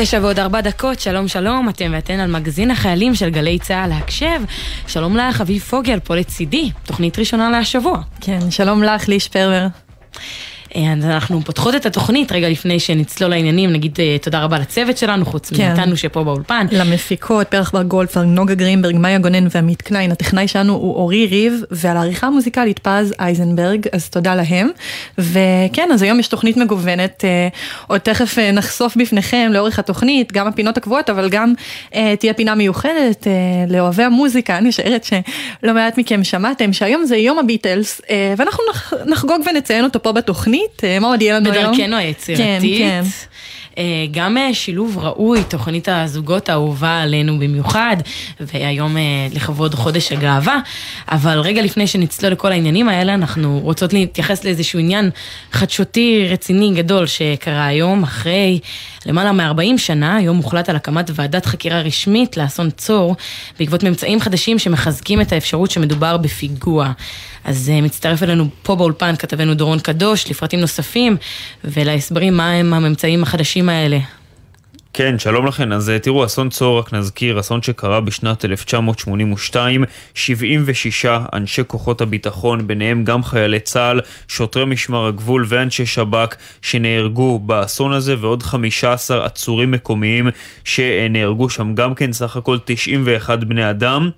תשע ועוד ארבע דקות, שלום שלום, אתם ואתן על מגזין החיילים של גלי צה"ל הקשב. שלום לך, אביב פוגל, פה לצידי, תוכנית ראשונה להשבוע. כן, שלום לך, ליש פרבר. אז אנחנו פותחות את התוכנית רגע לפני שנצלול לעניינים, נגיד אה, תודה רבה לצוות שלנו, חוץ כן. מאיתנו שפה באולפן. למפיקות, פרח בר גולדפרג, נוגה גרינברג, מאיה גונן ועמית קליין. הטכנאי שלנו הוא אורי ריב, ועל העריכה המוזיקלית פז אייזנברג, אז תודה להם. וכן, אז היום יש תוכנית מגוונת, אה, עוד תכף אה, נחשוף בפניכם לאורך התוכנית, גם הפינות הקבועות, אבל גם תהיה פינה מיוחדת לאוהבי המוזיקה. אני משערת שלא מעט מכם שמעתם שהיום זה יום הביטלס, ואנחנו נח, נחגוג ונציין אותו פה בתוכנית. אה, מה עוד יהיה לנו היום? בדרכנו היצירתית. כן, כן. אה, גם אה, שילוב ראוי, תוכנית הזוגות האהובה עלינו במיוחד, והיום לכבוד חודש הגאווה, אבל רגע לפני שנצלול לכל העניינים האלה, אנחנו רוצות להתייחס לאיזשהו עניין חדשותי רציני גדול שקרה היום, אחרי למעלה מ-40 שנה, היום הוחלט על הקמת ועדת חקירה רשמית לאסון צור, בעקבות ממצאים חדשים שמחזקים את האפשרות שמדובר בפיגוע. אז uh, מצטרף אלינו פה באולפן כתבנו דורון קדוש, לפרטים נוספים ולהסברים מה הם הממצאים החדשים האלה. כן, שלום לכם. אז אה, תראו, אסון צור, רק נזכיר, אסון שקרה בשנת 1982, 76 אנשי כוחות הביטחון, ביניהם גם חיילי צה"ל, שוטרי משמר הגבול ואנשי שב"כ שנהרגו באסון הזה, ועוד 15 עצורים מקומיים שנהרגו שם גם כן, סך הכל 91 בני אדם.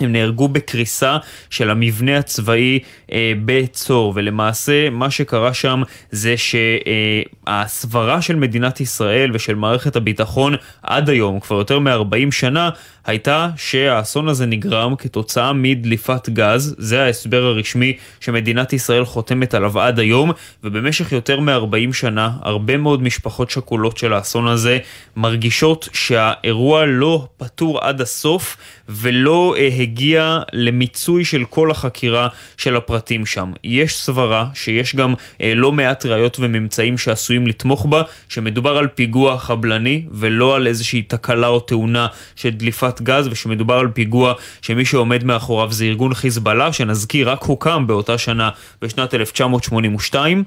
הם נהרגו בקריסה של המבנה הצבאי אה, בצור, ולמעשה מה שקרה שם זה שהסברה של מדינת ישראל ושל מערכת הביטחון עד היום, כבר יותר מ-40 שנה, הייתה שהאסון הזה נגרם כתוצאה מדליפת גז, זה ההסבר הרשמי שמדינת ישראל חותמת עליו עד היום, ובמשך יותר מ-40 שנה, הרבה מאוד משפחות שכולות של האסון הזה מרגישות שהאירוע לא פתור עד הסוף, ולא אה, הגיע למיצוי של כל החקירה של הפרטים שם. יש סברה שיש גם אה, לא מעט ראיות וממצאים שעשויים לתמוך בה, שמדובר על פיגוע חבלני ולא על איזושהי תקלה או תאונה של דליפת גז, ושמדובר על פיגוע שמי שעומד מאחוריו זה ארגון חיזבאללה, שנזכיר רק הוקם באותה שנה בשנת 1982.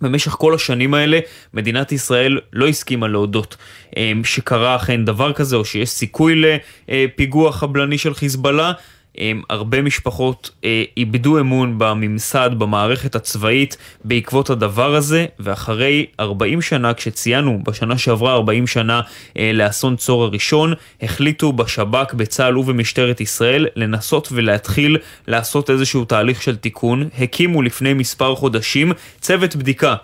במשך כל השנים האלה מדינת ישראל לא הסכימה להודות אמ, שקרה אכן דבר כזה או שיש סיכוי לפיגוע חבלני של חיזבאללה. אמ, הרבה משפחות אה, איבדו אמון בממסד, במערכת הצבאית בעקבות הדבר הזה, ואחרי 40 שנה, כשציינו בשנה שעברה 40 שנה אה, לאסון צור הראשון, החליטו בשב"כ, בצה"ל ובמשטרת ישראל לנסות ולהתחיל לעשות איזשהו תהליך של תיקון. הקימו לפני מספר חודשים צוות בדיקה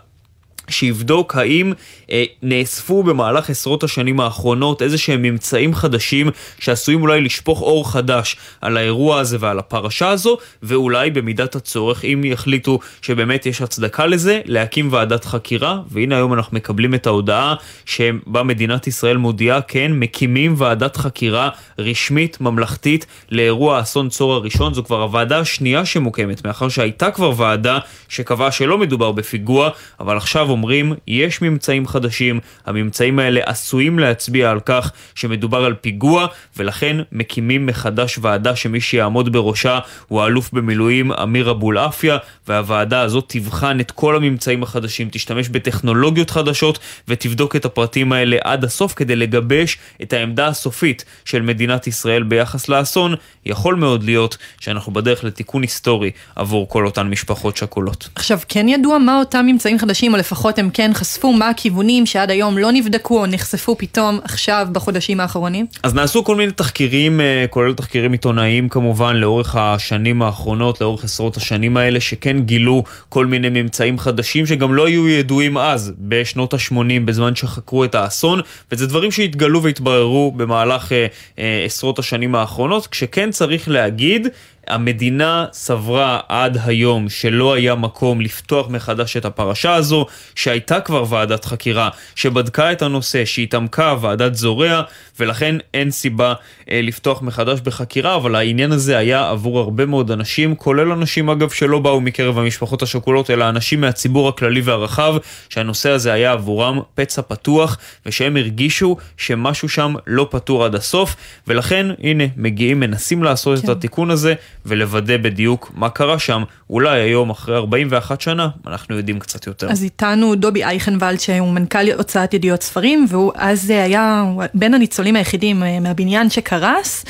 שיבדוק האם אה, נאספו במהלך עשרות השנים האחרונות איזה שהם ממצאים חדשים שעשויים אולי לשפוך אור חדש על האירוע הזה ועל הפרשה הזו, ואולי במידת הצורך, אם יחליטו שבאמת יש הצדקה לזה, להקים ועדת חקירה, והנה היום אנחנו מקבלים את ההודעה שבה מדינת ישראל מודיעה, כן, מקימים ועדת חקירה רשמית, ממלכתית, לאירוע אסון צור הראשון, זו כבר הוועדה השנייה שמוקמת, מאחר שהייתה כבר ועדה שקבעה שלא מדובר בפיגוע, אבל עכשיו אומרים, יש ממצאים חדשים, הממצאים האלה עשויים להצביע על כך שמדובר על פיגוע, ולכן מקימים מחדש ועדה שמי שיעמוד בראשה הוא האלוף במילואים אמיר אבולעפיה, והוועדה הזאת תבחן את כל הממצאים החדשים, תשתמש בטכנולוגיות חדשות ותבדוק את הפרטים האלה עד הסוף כדי לגבש את העמדה הסופית של מדינת ישראל ביחס לאסון. יכול מאוד להיות שאנחנו בדרך לתיקון היסטורי עבור כל אותן משפחות שכולות. עכשיו, כן ידוע מה אותם ממצאים חדשים, או לפחות הם כן חשפו מה הכיוונים שעד היום לא נבדקו או נחשפו פתאום עכשיו בחודשים האחרונים? אז נעשו כל מיני תחקירים, אה, כולל תחקירים עיתונאיים כמובן, לאורך השנים האחרונות, לאורך עשרות השנים האלה, שכן גילו כל מיני ממצאים חדשים שגם לא היו ידועים אז, בשנות ה-80, בזמן שחקרו את האסון, וזה דברים שהתגלו והתבררו במהלך אה, אה, עשרות השנים האחרונות, כשכן צריך להגיד, המדינה סברה עד היום שלא היה מקום לפתוח מחדש את הפרשה הזו, שהייתה כבר ועדת חקירה שבדקה את הנושא, שהתעמקה ועדת זורע, ולכן אין סיבה אה, לפתוח מחדש בחקירה, אבל העניין הזה היה עבור הרבה מאוד אנשים, כולל אנשים אגב שלא באו מקרב המשפחות השכולות, אלא אנשים מהציבור הכללי והרחב, שהנושא הזה היה עבורם פצע פתוח, ושהם הרגישו שמשהו שם לא פתור עד הסוף, ולכן הנה מגיעים, מנסים לעשות כן. את התיקון הזה. ולוודא בדיוק מה קרה שם. אולי היום, אחרי 41 שנה, אנחנו יודעים קצת יותר. אז איתנו דובי אייכנוולד, שהוא מנכ"ל הוצאת ידיעות ספרים, והוא אז היה בין הניצולים היחידים אה, מהבניין שקרס.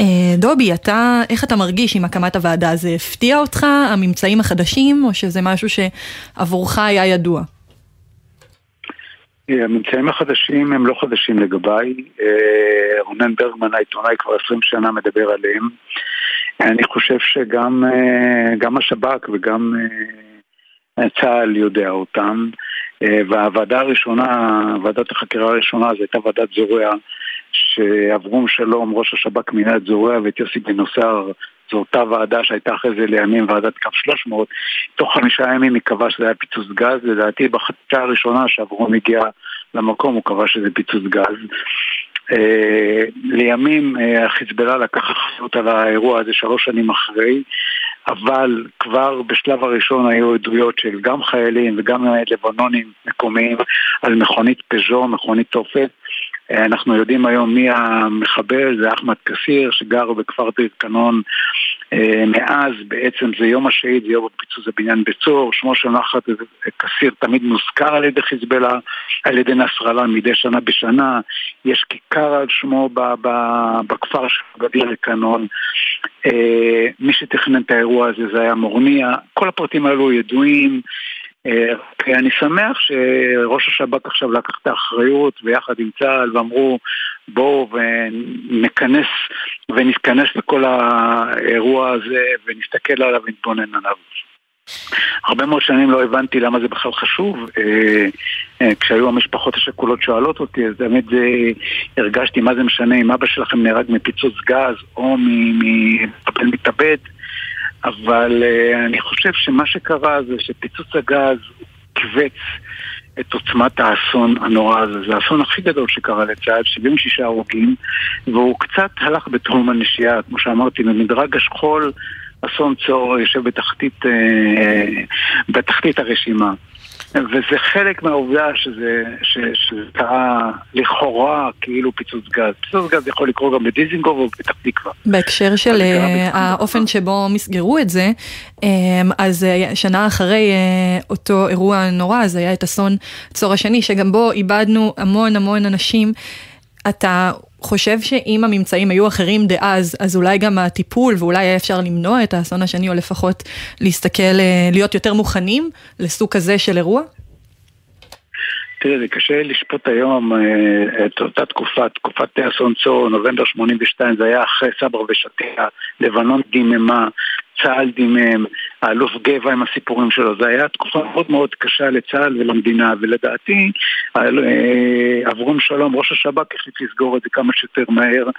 אה, דובי, אתה, איך אתה מרגיש עם הקמת הוועדה? זה הפתיע אותך, הממצאים החדשים, או שזה משהו שעבורך היה ידוע? הממצאים החדשים הם לא חדשים לגביי, אה, רונן ברגמן העיתונאי כבר 20 שנה מדבר עליהם. אני חושב שגם אה, השב"כ וגם אה, צה"ל יודע אותם. והוועדה הראשונה, ועדת החקירה הראשונה, זו הייתה ועדת זורע, שאברום שלום, ראש השב"כ מינה את זורע ואת יוסי בן נוסר זו אותה ועדה שהייתה אחרי זה לימים ועדת קו 300, תוך חמישה ימים היא קבעה שזה היה פיצוץ גז, לדעתי בחצי הראשונה שאברום הגיע למקום הוא קבע שזה פיצוץ גז. Uh, לימים uh, החיזבאללה לקח אחריות על האירוע הזה שלוש שנים אחרי, אבל כבר בשלב הראשון היו עדויות של גם חיילים וגם לבנונים מקומיים על מכונית פז'ו, מכונית תופת, אה, אנחנו יודעים היום מי המחבל, זה אחמד כסיר שגר בכפר דיר קנון אה, מאז, בעצם זה יום השהיד, זה יום פיצוץ הבניין בצור, שמו של נחת כסיר תמיד מוזכר על ידי חיזבאללה, על ידי נסראללה מדי שנה בשנה, יש כיכר על שמו בכפר של גדיר קנון, אה, מי שתכנן את האירוע הזה זה היה מורניה, כל הפרטים האלו ידועים. אה, אני שמח שראש השב"כ עכשיו לקח את האחריות ויחד עם צה"ל ואמרו בואו ונכנס ונתכנס לכל האירוע הזה ונסתכל עליו ונתבונן עליו. הרבה מאוד שנים לא הבנתי למה זה בכלל חשוב. אה, אה, כשהיו המשפחות השכולות שואלות אותי, אז באמת זה, הרגשתי מה זה משנה אם אבא שלכם נהרג מפיצוץ גז או ממחבל מתאבד. אבל uh, אני חושב שמה שקרה זה שפיצוץ הגז כיווץ את עוצמת האסון הנורא הזה. זה האסון הכי גדול שקרה לצה"ל, 76 הרוגים, והוא קצת הלך בתחום הנשייה, כמו שאמרתי, במדרג השכול, אסון צור יושב בתחתית, uh, בתחתית הרשימה. וזה חלק מהעובדה שזה, שזה קרה לכאורה כאילו פיצוץ גז. פיצוץ גז יכול לקרות גם בדיזינגוף או בפתח תקווה. בהקשר של אה, האופן שבו מסגרו את זה, אה, אז אה, שנה אחרי אותו אירוע נורא, אז היה את אסון צור השני, שגם בו איבדנו המון המון אנשים. אתה חושב שאם הממצאים היו אחרים דאז, אז אולי גם הטיפול, ואולי היה אפשר למנוע את האסון השני, או לפחות להסתכל, אה, להיות יותר מוכנים לסוג כזה של אירוע? תראה, זה קשה לשפוט היום אה, את אותה תקופה, תקופת אסון צור, נובמבר 82, זה היה אחרי סבר ושתיה, לבנון דיממה, צה"ל דימם, האלוף גבע עם הסיפורים שלו, זו הייתה תקופה מאוד מאוד קשה לצה"ל ולמדינה, ולדעתי אה, אברום שלום, ראש השב"כ החליט לסגור את זה כמה שיותר מהר,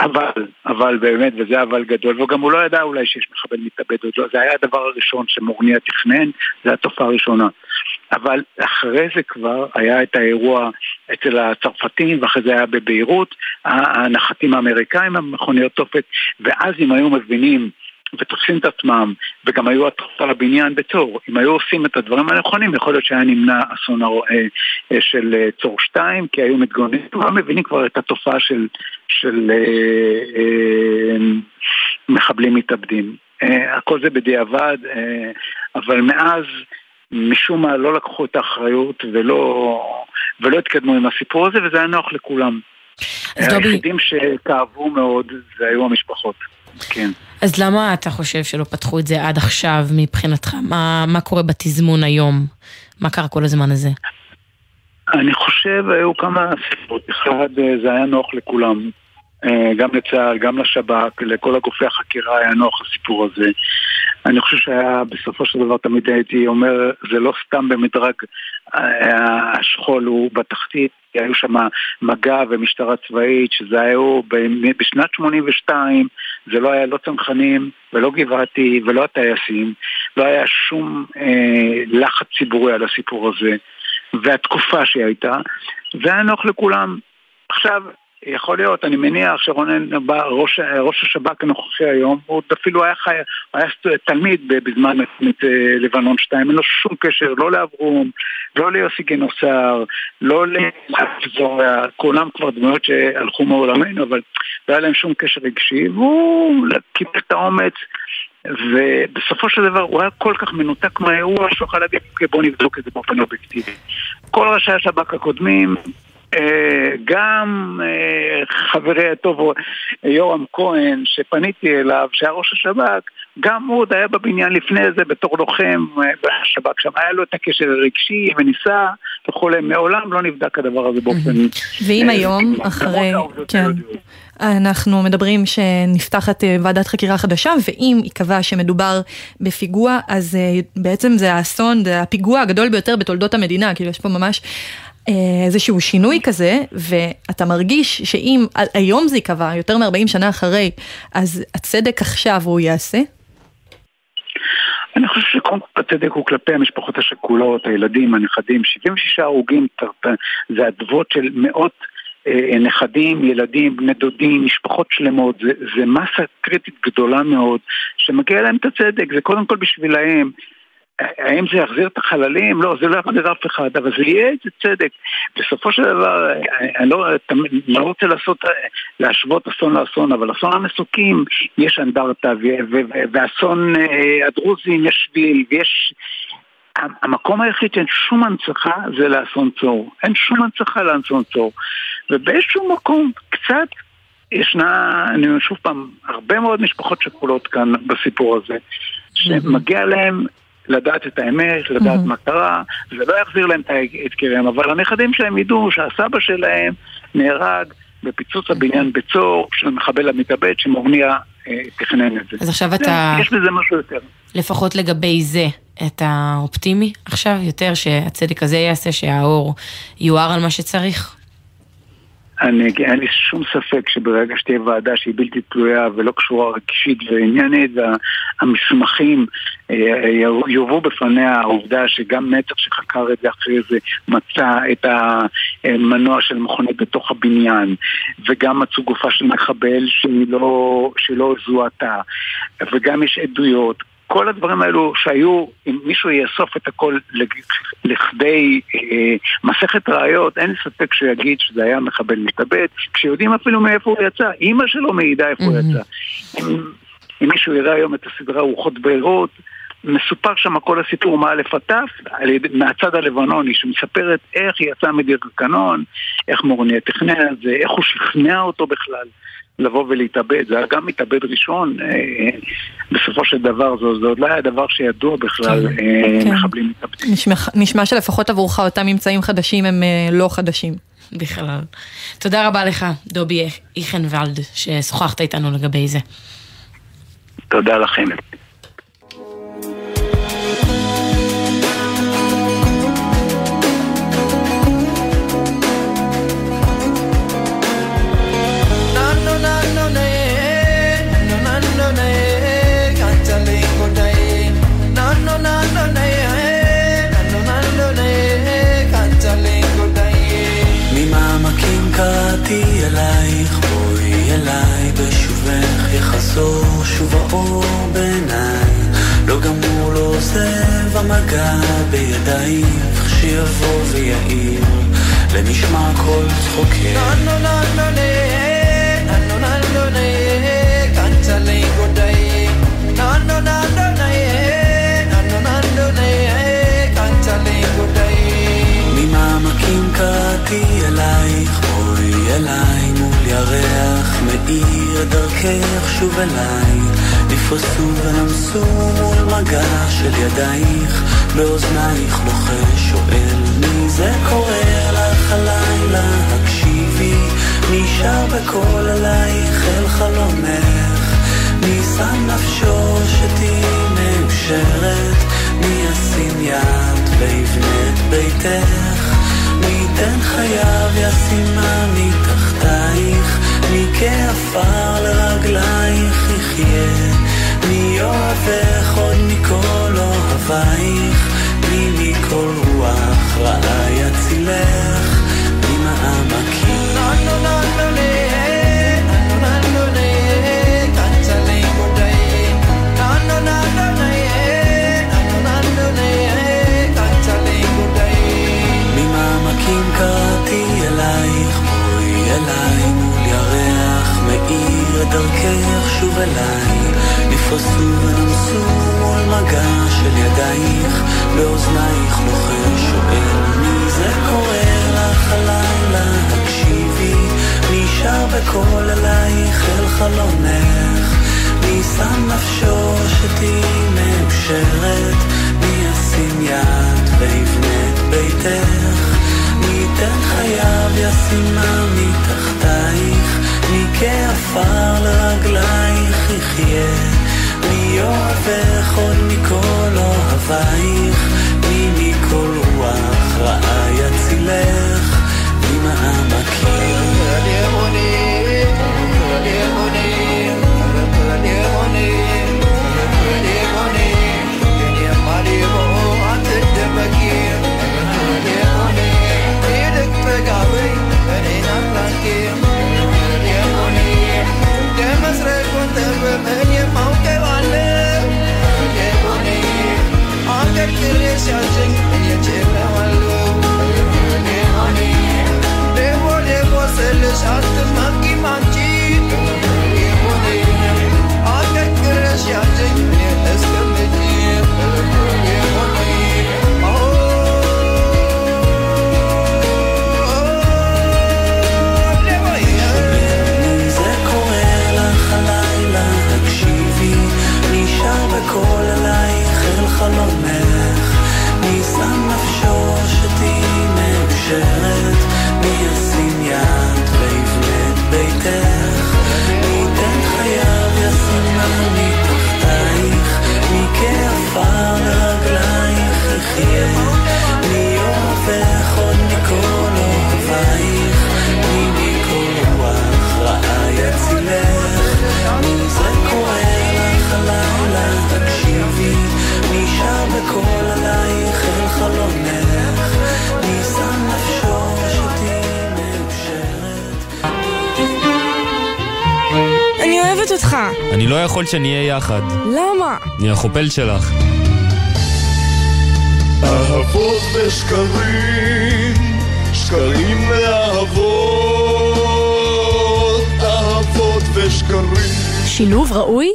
אבל, אבל באמת, וזה אבל גדול, וגם הוא לא ידע אולי שיש מחבל מתאבד לא, זה היה הדבר הראשון שמורניה תכנן, זה התופעה הראשונה. אבל אחרי זה כבר היה את האירוע אצל הצרפתים, ואחרי זה היה בביירות, הנחתים האמריקאים, המכוניות תופת, ואז אם היו מבינים ותופסים את עצמם, וגם היו התחלות על הבניין בצור. אם היו עושים את הדברים הנכונים, יכול להיות שהיה נמנע אסון אה, אה, של אה, צור 2, כי היו מתגוננים, כבר מבינים כבר את התופעה של, של אה, אה, מחבלים מתאבדים. הכל זה בדיעבד, אבל מאז משום מה לא לקחו את האחריות ולא, ולא התקדמו עם הסיפור הזה, וזה היה נוח לכולם. היחידים שכאבו מאוד זה היו המשפחות, כן. אז למה אתה חושב שלא פתחו את זה עד עכשיו מבחינתך? מה, מה קורה בתזמון היום? מה קרה כל הזמן הזה? אני חושב, היו כמה סיבות. אחד, זה היה נוח לכולם. אה, גם לצה"ל, גם לשב"כ, לכל הגופי החקירה היה נוח הסיפור הזה. אני חושב שהיה, בסופו של דבר תמיד הייתי אומר, זה לא סתם במדרג אה, השכול הוא בתחתית, היו שם מג"ב ומשטרה צבאית, שזה היו בשנת 82, זה לא היה לא צנחנים ולא גבעתי ולא הטייסים, לא היה שום אה, לחץ ציבורי על הסיפור הזה, והתקופה שהיא הייתה, והיה נוח לכולם. עכשיו, יכול להיות, אני מניח שרונן בא, ראש, ראש השב"כ הנוכחי היום, הוא אפילו היה, חי, היה תלמיד בזמן מלחמת אה, לבנון 2, אין לו שום קשר, לא לאברום, לא ליוסי גינוסר, לא לאבזוריה, כולם כבר דמויות שהלכו מעולמנו, אבל לא היה להם שום קשר רגשי, והוא קיבל את האומץ. ובסופו של דבר הוא היה כל כך מנותק מהאירוע שהוא יכול להגיד, אוקיי בוא נבדוק את זה באופן אובייקטיבי. כל ראשי השב"כ הקודמים גם אה, חברי הטוב יורם כהן, שפניתי אליו, שהיה ראש השב"כ, גם הוא עוד היה בבניין לפני זה בתור לוחם אה, בשב"כ. שם, היה לו את הקשר הרגשי וניסה וכולי, מעולם לא נבדק הדבר הזה באופן... ואם היום, אחרי, כן, אנחנו מדברים שנפתחת ועדת חקירה חדשה, ואם ייקבע שמדובר בפיגוע, אז בעצם זה האסון, זה הפיגוע הגדול ביותר בתולדות המדינה, כאילו יש פה ממש אה, איזשהו שינוי כזה, ואתה מרגיש שאם היום זה ייקבע, יותר מ-40 שנה אחרי, אז הצדק עכשיו הוא יעשה? אני חושב שקודם כל הצדק הוא כלפי המשפחות השכולות, הילדים, הנכדים, 76 הרוגים, זה אדוות של מאות אה, נכדים, ילדים, בני דודים, משפחות שלמות, זה, זה מסה קריטית גדולה מאוד, שמגיע להם את הצדק, זה קודם כל בשבילהם. האם זה יחזיר את החללים? לא, זה לא יחזיר אף אחד, אבל זה יהיה איזה צדק. בסופו של דבר, אני לא, לא רוצה לעשות, להשוות אסון לאסון, אבל אסון המסוקים יש אנדרטה, ואסון אה, הדרוזים יש שביל, ויש... המקום היחיד שאין שום הנצחה זה לאסון צור. אין שום הנצחה לאסון צור. ובאיזשהו מקום קצת ישנה, אני אומר שוב פעם, הרבה מאוד משפחות שכולות כאן בסיפור הזה, שמגיע להם לדעת את האמת, לדעת mm-hmm. מה קרה, זה לא יחזיר להם את יקיריהם, אבל הנכדים שלהם ידעו שהסבא שלהם נהרג בפיצוץ הבניין בצור של המחבל המתאבד שמורניה אה, תכנן את זה. אז עכשיו אתה... יש בזה משהו יותר. לפחות לגבי זה, אתה אופטימי עכשיו יותר שהצדק הזה יעשה, שהאור יואר על מה שצריך? אני, אין לי שום ספק שברגע שתהיה ועדה שהיא בלתי תלויה ולא קשורה רגשית ועניינית והמסמכים אה, יובאו בפניה העובדה שגם מצח שחקר את זה אחרי זה מצא את המנוע של מכונית בתוך הבניין וגם מצאו גופה של מחבל שהיא לא, שלא זוהתה וגם יש עדויות כל הדברים האלו שהיו, אם מישהו יאסוף את הכל לכדי אה, מסכת ראיות, אין לי ספק שהוא יגיד שזה היה מחבל מתאבד, כשיודעים אפילו מאיפה הוא יצא. אימא שלו מעידה איפה הוא יצא. אם, אם מישהו יראה היום את הסדרה רוחות ביירות, מסופר שם כל הסיפור מאלף עד תף, מהצד הלבנוני, שמספרת איך היא יצאה מדיר קנון, איך מורניה תכנן את זה, איך הוא שכנע אותו בכלל. לבוא ולהתאבד, זה היה גם מתאבד ראשון, אה, בסופו של דבר זה, זה עוד לא היה דבר שידוע בכלל, כן, אה, כן. מחבלים מתאבדים. נשמע, נשמע שלפחות עבורך אותם ממצאים חדשים הם אה, לא חדשים. בכלל. תודה רבה לך, דובי איכנוולד, ששוחחת איתנו לגבי זה. תודה לכם. לא עוזב המגע בידייך שיבוא ויעיר למשמע כל צחוקך ממעמקים קראתי אלייך אליי מאיר דרכך שוב אליי. נפרסו ונמסו מול מגע של ידייך. באוזנייך לוחש שואל מי זה קורא לך הלילה? הקשיבי שר בקול עלייך אל חלומך. מי שם נפשו שתהיי מאושרת? מי ישים יד ויבנה את ביתך? מי ייתן חייו ישימה מתחתייך, מי כעפר לרגלייך יחיה, מי אוהבך עוד מכל אוהבייך, מי מכל רוח רעה יצילך, ממעמקים. ממעמקים קראתי אלייך, בואי אליי. דרכך שוב אליי, נפרסו ונמסו מול מגע של ידייך, באוזנייך לוחש שואל מי זה קורא לך הלילה, הקשיבי, מי שר בקול אלייך אל חלונך, מי שם נפשו שתהיי מאושרת, מי ישים יד ויבנה את ביתך, מי ייתן חייו ישימה מתחתייך, מי כעפר לרגלייך יחיה, מי אוהבך עוד מכל אוהבייך, מי מכל רוח רעה יצילך, מי שנהיה יחד. למה? אני החופל שלך. אהבות ושקרים, שקרים לאהבות, אהבות ושקרים. שילוב ראוי?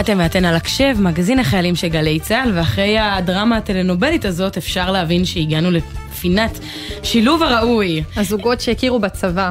אתם ואתן על הקשב, מגזין החיילים של גלי צה"ל, ואחרי הדרמה הטלנובלית הזאת אפשר להבין שהגענו לפינת שילוב הראוי. הזוגות שהכירו בצבא.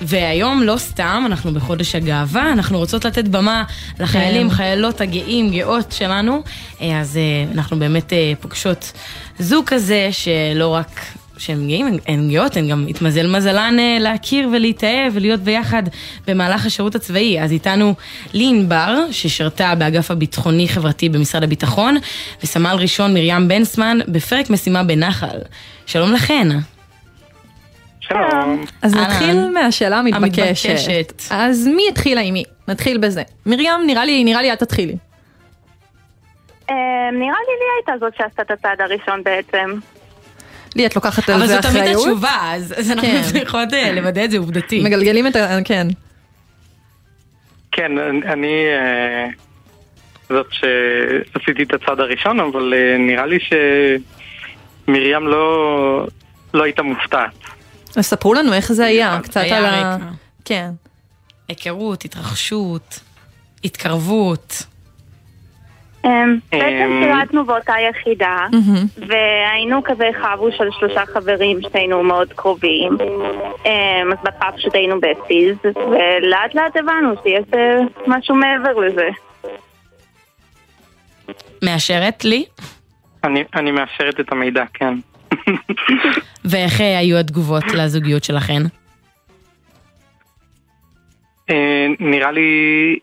והיום לא סתם, אנחנו בחודש הגאווה, אנחנו רוצות לתת במה לחיילים, כן. חיילות הגאים, גאות שלנו, אה, אז אה, אנחנו באמת אה, פוגשות זוג כזה שלא רק שהם גאים, הן- גאות, הן גם התמזל מזלן להכיר ולהתאהב ולהיות ביחד במהלך השירות הצבאי. אז איתנו לי ענבר, ששירתה באגף הביטחוני-חברתי במשרד הביטחון, וסמל ראשון מרים בנסמן בפרק משימה בנחל. שלום לכן. שלום. אז אהלן. נתחיל מהשאלה המתבקשת. המתבקשת. אז מי התחילה עם מי? נתחיל בזה. מרים, נראה לי, נראה לי את תתחילי. אה, נראה לי לי הייתה זאת שעשתה את הצעד הראשון בעצם. לי את לוקחת על אבל זה זו תמיד אחריות. התשובה, אז אז אנחנו כן. צריכות אה, לוודא את זה עובדתי. מגלגלים את ה... כן. כן, אני אה, זאת שעשיתי את הצעד הראשון, אבל אה, נראה לי שמרים לא, לא הייתה מופתעת. ספרו לנו איך זה היה, קצת על ה... כן. היכרות, התרחשות, התקרבות. אמ, בעצם אמ. שירתנו באותה יחידה. והיינו כזה חבו של שלושה חברים שהיינו מאוד קרובים. אמ, אז בהתחלה פשוט היינו בסיס, ולאט לאט הבנו שיש אה, משהו מעבר לזה. מאשרת לי? אני, אני מאשרת את המידע, כן. ואיך אה, היו התגובות לזוגיות שלכן? אה, נראה לי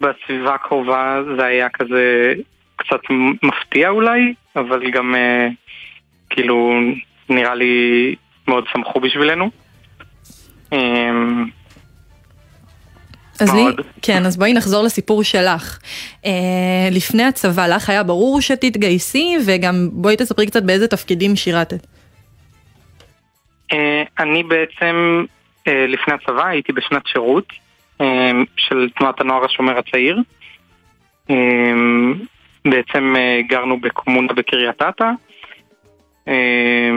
בסביבה הקרובה זה היה כזה קצת מפתיע אולי, אבל גם אה, כאילו נראה לי מאוד שמחו בשבילנו. אז לי. כן, אז בואי נחזור לסיפור שלך. אה, לפני הצבא, לך היה ברור שתתגייסי, וגם בואי תספרי קצת באיזה תפקידים שירתת. אה, אני בעצם אה, לפני הצבא הייתי בשנת שירות אה, של תנועת הנוער השומר הצעיר. אה, בעצם אה, גרנו בקומונה בקריית אתא. אה,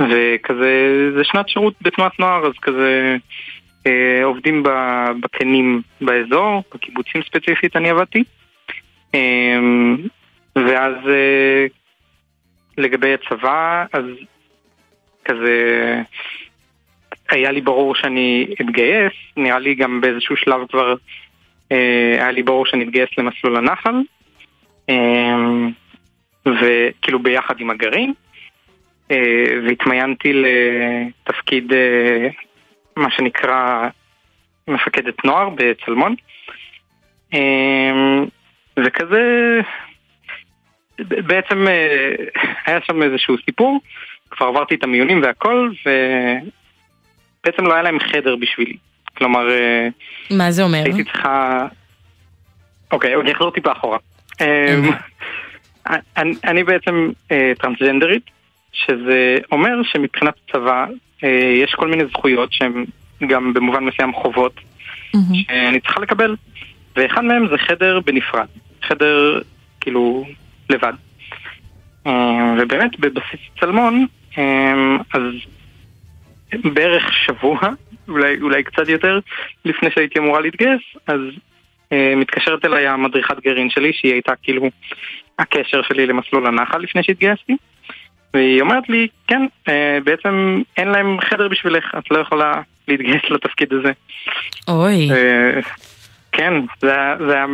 וכזה, זה שנת שירות בתנועת נוער, אז כזה עובדים ב- בקנים באזור, בקיבוצים ספציפית אני עבדתי. אה, ואז אה, לגבי הצבא, אז כזה היה לי ברור שאני אתגייס, נראה לי גם באיזשהו שלב כבר אה, היה לי ברור שאני אתגייס למסלול הנחל, אה, וכאילו ביחד עם הגרעין, אה, והתמיינתי לתפקיד אה, מה שנקרא מפקדת נוער בצלמון, אה, וכזה בעצם אה, היה שם איזשהו סיפור, כבר עברתי את המיונים והכל, ובעצם לא היה להם חדר בשבילי. כלומר, אה, מה זה אומר? הייתי צריכה... אוקיי, אני אחזור טיפה אחורה. אמ, אני, אני בעצם אה, טרנסג'נדרית, שזה אומר שמבחינת הצבא יש כל מיני זכויות שהן גם במובן מסוים חובות שאני צריכה לקבל, ואחד מהם זה חדר בנפרד, חדר כאילו לבד. אה, ובאמת בבסיס צלמון, אה, אז בערך שבוע, אולי, אולי קצת יותר, לפני שהייתי אמורה להתגייס, אז אה, מתקשרת אליי המדריכת גרעין שלי, שהיא הייתה כאילו הקשר שלי למסלול הנחל לפני שהתגייסתי, והיא אומרת לי, כן, אה, בעצם אין להם חדר בשבילך, את לא יכולה להתגייס לתפקיד הזה. אוי. אה, כן, זה היה-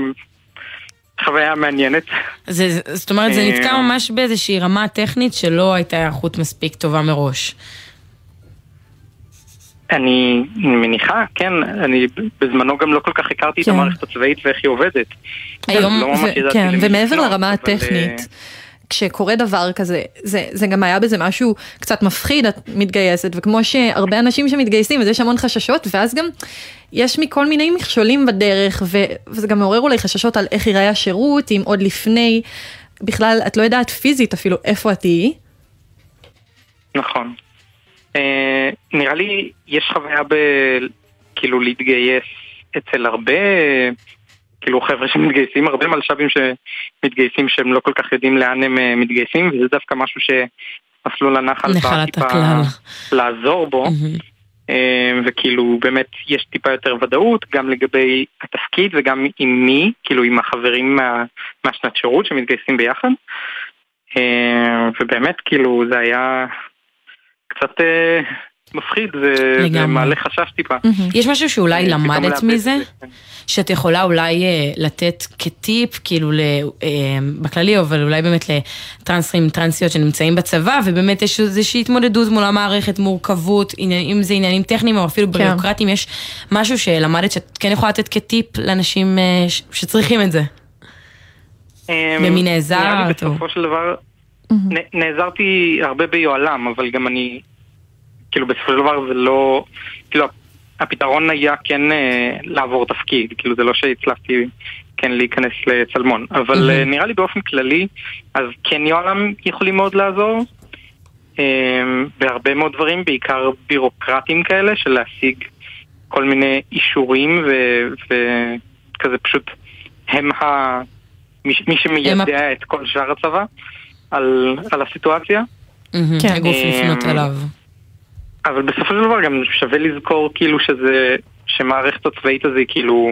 חוויה מעניינת. זה, זאת אומרת, זה אה, נתקע ממש באיזושהי רמה טכנית שלא הייתה היערכות מספיק טובה מראש. אני מניחה, כן, אני בזמנו גם לא כל כך הכרתי את כן. המערכת הצבאית ואיך היא עובדת. היום, לא ממש ו- ידעתי כן, ומעבר לרמה אבל, הטכנית, אה, כשקורה דבר כזה, זה, זה גם היה בזה משהו קצת מפחיד, את מתגייסת, וכמו שהרבה אנשים שמתגייסים, אז יש המון חששות, ואז גם יש מכל מיני מכשולים בדרך, ו, וזה גם מעורר אולי חששות על איך ייראה השירות, אם עוד לפני, בכלל, את לא יודעת פיזית אפילו איפה את תהיי. נכון. אה, נראה לי יש חוויה ב... כאילו להתגייס אצל הרבה, כאילו חבר'ה שמתגייסים, הרבה מלש"בים שמתגייסים שהם לא כל כך יודעים לאן הם אה, מתגייסים, וזה דווקא משהו שמסלול הנחל בא טיפה. לעזור בו. אה, וכאילו באמת יש טיפה יותר ודאות גם לגבי התפקיד וגם עם מי, כאילו עם החברים מה, מהשנת שירות שמתגייסים ביחד. אה, ובאמת כאילו זה היה קצת מפחיד. ומעלה חשש טיפה. יש משהו שאולי למדת מזה? זה. שאת יכולה אולי אה, לתת כטיפ, כאילו ל, אה, בכללי, אבל אולי באמת לטרנסים, טרנסיות שנמצאים בצבא, ובאמת יש איזושהי התמודדות מול המערכת, מורכבות, עניין- אם זה עניינים טכניים או אפילו כן. ביורוקרטיים, יש משהו שלמדת שאת כן יכולה לתת כטיפ לאנשים אה, שצריכים את זה. במי נעזרת, נראה לי או- בסופו של דבר נעזרתי הרבה ביוהל"ם, אבל גם אני, כאילו בסופו של דבר זה לא, כאילו הפתרון היה כן אה, לעבור תפקיד, כאילו זה לא שהצלחתי כן להיכנס לצלמון, אבל אה, נראה לי באופן כללי, אז כן יוהל"ם יכולים מאוד לעזור. אה, בהרבה מאוד דברים, בעיקר בירוקרטיים כאלה, של להשיג כל מיני אישורים ו- וכזה פשוט הם ה... מי, מי שמיידע את כל שאר הצבא על, על הסיטואציה. מהמם, כן. הגוף לפנות אה, אליו. אבל בסופו של דבר גם שווה לזכור כאילו שזה, שמערכת הצבאית הזו כאילו,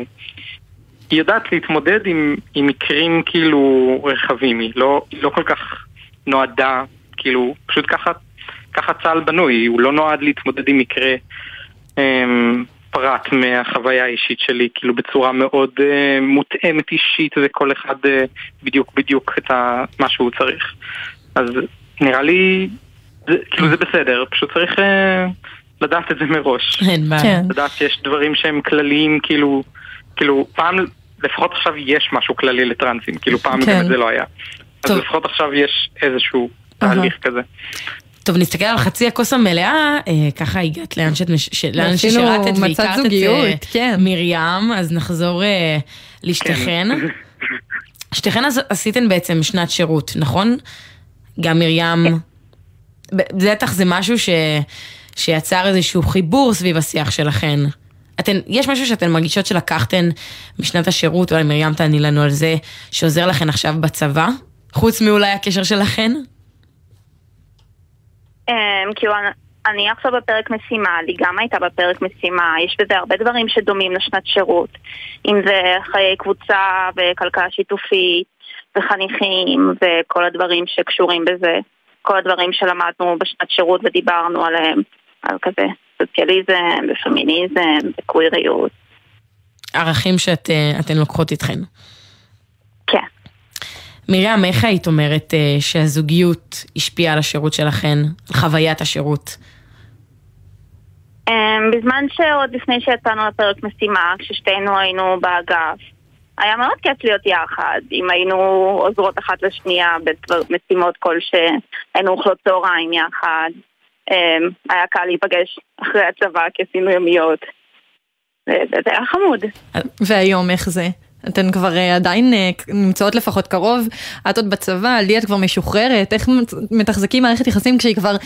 היא יודעת להתמודד עם, עם מקרים כאילו רחבים, היא לא, היא לא כל כך נועדה, כאילו, פשוט ככה, ככה צה"ל בנוי, הוא לא נועד להתמודד עם מקרה אמ, פרט מהחוויה האישית שלי, כאילו בצורה מאוד אה, מותאמת אישית וכל אחד אה, בדיוק בדיוק את ה, מה שהוא צריך. אז נראה לי, זה, כאילו זה בסדר, פשוט צריך אה, לדעת את זה מראש. אין בעיה. כן. לדעת שיש דברים שהם כלליים, כאילו, כאילו פעם, לפחות עכשיו יש משהו כללי לטרנסים, כאילו פעם כן. גם את זה לא היה. אז. לפחות עכשיו יש איזשהו. תהליך כזה. טוב, נסתכל על חצי הכוס המלאה, אה, ככה הגעת לאן שאת מש- ש- לאן ששירתת והכרת את זוגיות, אה, כן. מרים, אז נחזור אה, לשתיכן. שתיכן אז עשיתן בעצם שנת שירות, נכון? גם מרים, ב- בטח זה משהו ש... שיצר איזשהו חיבור סביב השיח שלכן. אתן, יש משהו שאתן מרגישות שלקחתן משנת השירות, אולי מרים תעני לנו על זה, שעוזר לכן עכשיו בצבא? חוץ מאולי הקשר שלכן? אמ, כאילו, אני עכשיו בפרק משימה, לי גם הייתה בפרק משימה, יש בזה הרבה דברים שדומים לשנת שירות. אם זה חיי קבוצה וכלכלה שיתופית וחניכים וכל הדברים שקשורים בזה. כל הדברים שלמדנו בשנת שירות ודיברנו עליהם, על כזה סוציאליזם ופמיניזם וקוויריות. ערכים שאתן לוקחות איתכן. כן. מרים, איך היית אומרת אה, שהזוגיות השפיעה על השירות שלכן, על חוויית השירות? אמ, בזמן שעוד לפני שיצאנו לפרק משימה, כששתינו היינו באגף, היה מאוד כיף להיות יחד, אם היינו עוזרות אחת לשנייה במשימות כלשהן, היינו אוכלות צהריים יחד, אמ, היה קל להיפגש אחרי הצבא כי עשינו יומיות. זה היה חמוד. והיום איך זה? אתן כבר אה, עדיין אה, נמצאות לפחות קרוב, את עוד בצבא, לי את כבר משוחררת, איך מתחזקים מערכת יחסים כשהיא כבר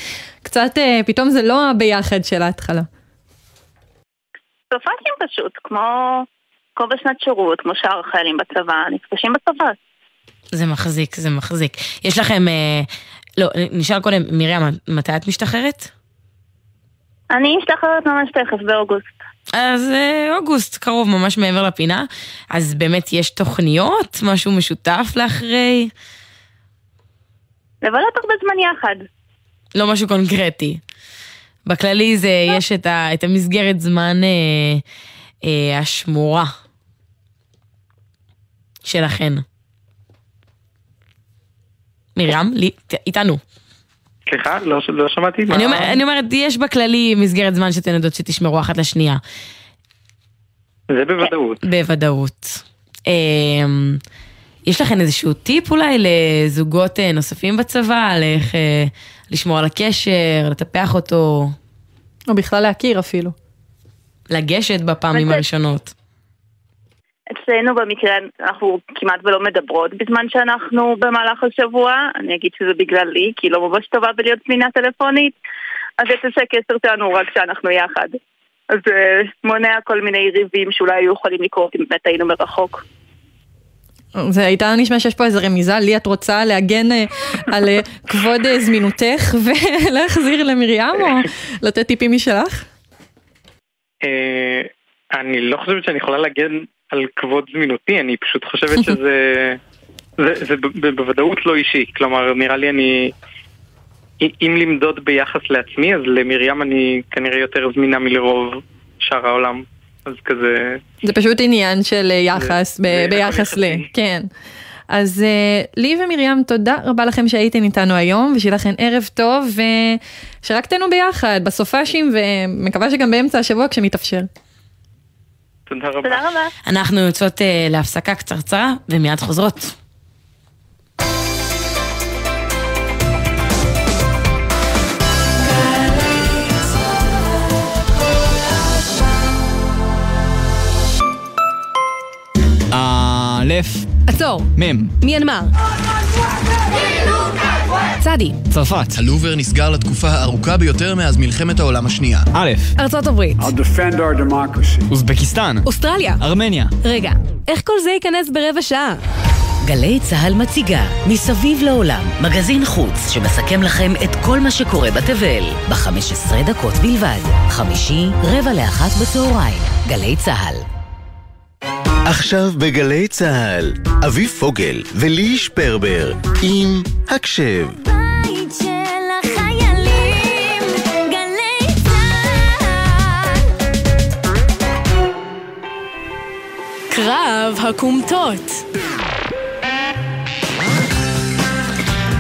קצת, אה, פתאום זה לא הביחד של ההתחלה. סופ"שים פשוט, כמו, כמו בשנת שירות, כמו שאר החיילים בצבא, נפגשים בצבא. זה מחזיק, זה מחזיק. יש לכם, אה, לא, נשאל קודם, מרים, מתי את משתחררת? אני משתחררת ממש תכף, באוגוסט. אז אה, אוגוסט, קרוב, ממש מעבר לפינה. אז באמת יש תוכניות? משהו משותף לאחרי? לבלות הרבה זמן יחד. לא משהו קונקרטי. בכללי זה, לא. יש את, ה, את המסגרת זמן אה, אה, השמורה שלכן. מרים, לי, איתנו. סליחה, לא, לא שמעתי. אני, אומר, אני אומרת, יש בכללי מסגרת זמן שאתן יודעות שתשמרו אחת לשנייה. זה בוודאות. בוודאות. אמ, יש לכם איזשהו טיפ אולי לזוגות אה, נוספים בצבא, על איך אה, לשמור על הקשר, לטפח אותו? או בכלל להכיר אפילו. לגשת בפעמים הראשונות. אצלנו במקרה אנחנו כמעט ולא מדברות בזמן שאנחנו במהלך השבוע, אני אגיד שזה בגללי, כי לא ממש טובה בלהיות פנינה טלפונית, אז את יוצא קשר שלנו רק כשאנחנו יחד. אז זה מונע כל מיני ריבים שאולי היו יכולים לקרות אם באמת היינו מרחוק. זה הייתה נשמע שיש פה איזה רמיזה, לי את רוצה להגן אה, על אה, כבוד אה, זמינותך ולהחזיר למרים או לתת טיפים משלך? אני לא חושבת שאני יכולה להגן על כבוד זמינותי, אני פשוט חושבת שזה... זה, זה בוודאות לא אישי, כלומר נראה לי אני... אם למדוד ביחס לעצמי, אז למרים אני כנראה יותר זמינה מלרוב שאר העולם. אז כזה... זה פשוט עניין של יחס, זה, ב- ביחס ל... כן. אז uh, לי ומרים, תודה רבה לכם שהייתם איתנו היום, ושיהיה לכם ערב טוב, ושרק תהנו ביחד בסופאשים, ומקווה שגם באמצע השבוע כשמתאפשר. תודה רבה. תודה רבה. אנחנו יוצאות uh, להפסקה קצרצרה, ומיד חוזרות. א', עצור, מ', מיינמר. צדי. צרפת. הלובר נסגר לתקופה הארוכה ביותר מאז מלחמת העולם השנייה. א', ארצות הברית. אוזבקיסטן. אוסטרליה. ארמניה. רגע, איך כל זה ייכנס ברבע שעה? גלי צה"ל מציגה מסביב לעולם מגזין חוץ שמסכם לכם את כל מה שקורה בתבל ב-15 דקות בלבד. חמישי, רבע לאחת בצהריים. גלי צה"ל. עכשיו בגלי צה"ל, אביב פוגל ולי שפרבר עם הקשב. בית של החיילים, גלי צה"ל. קרב הכומתות.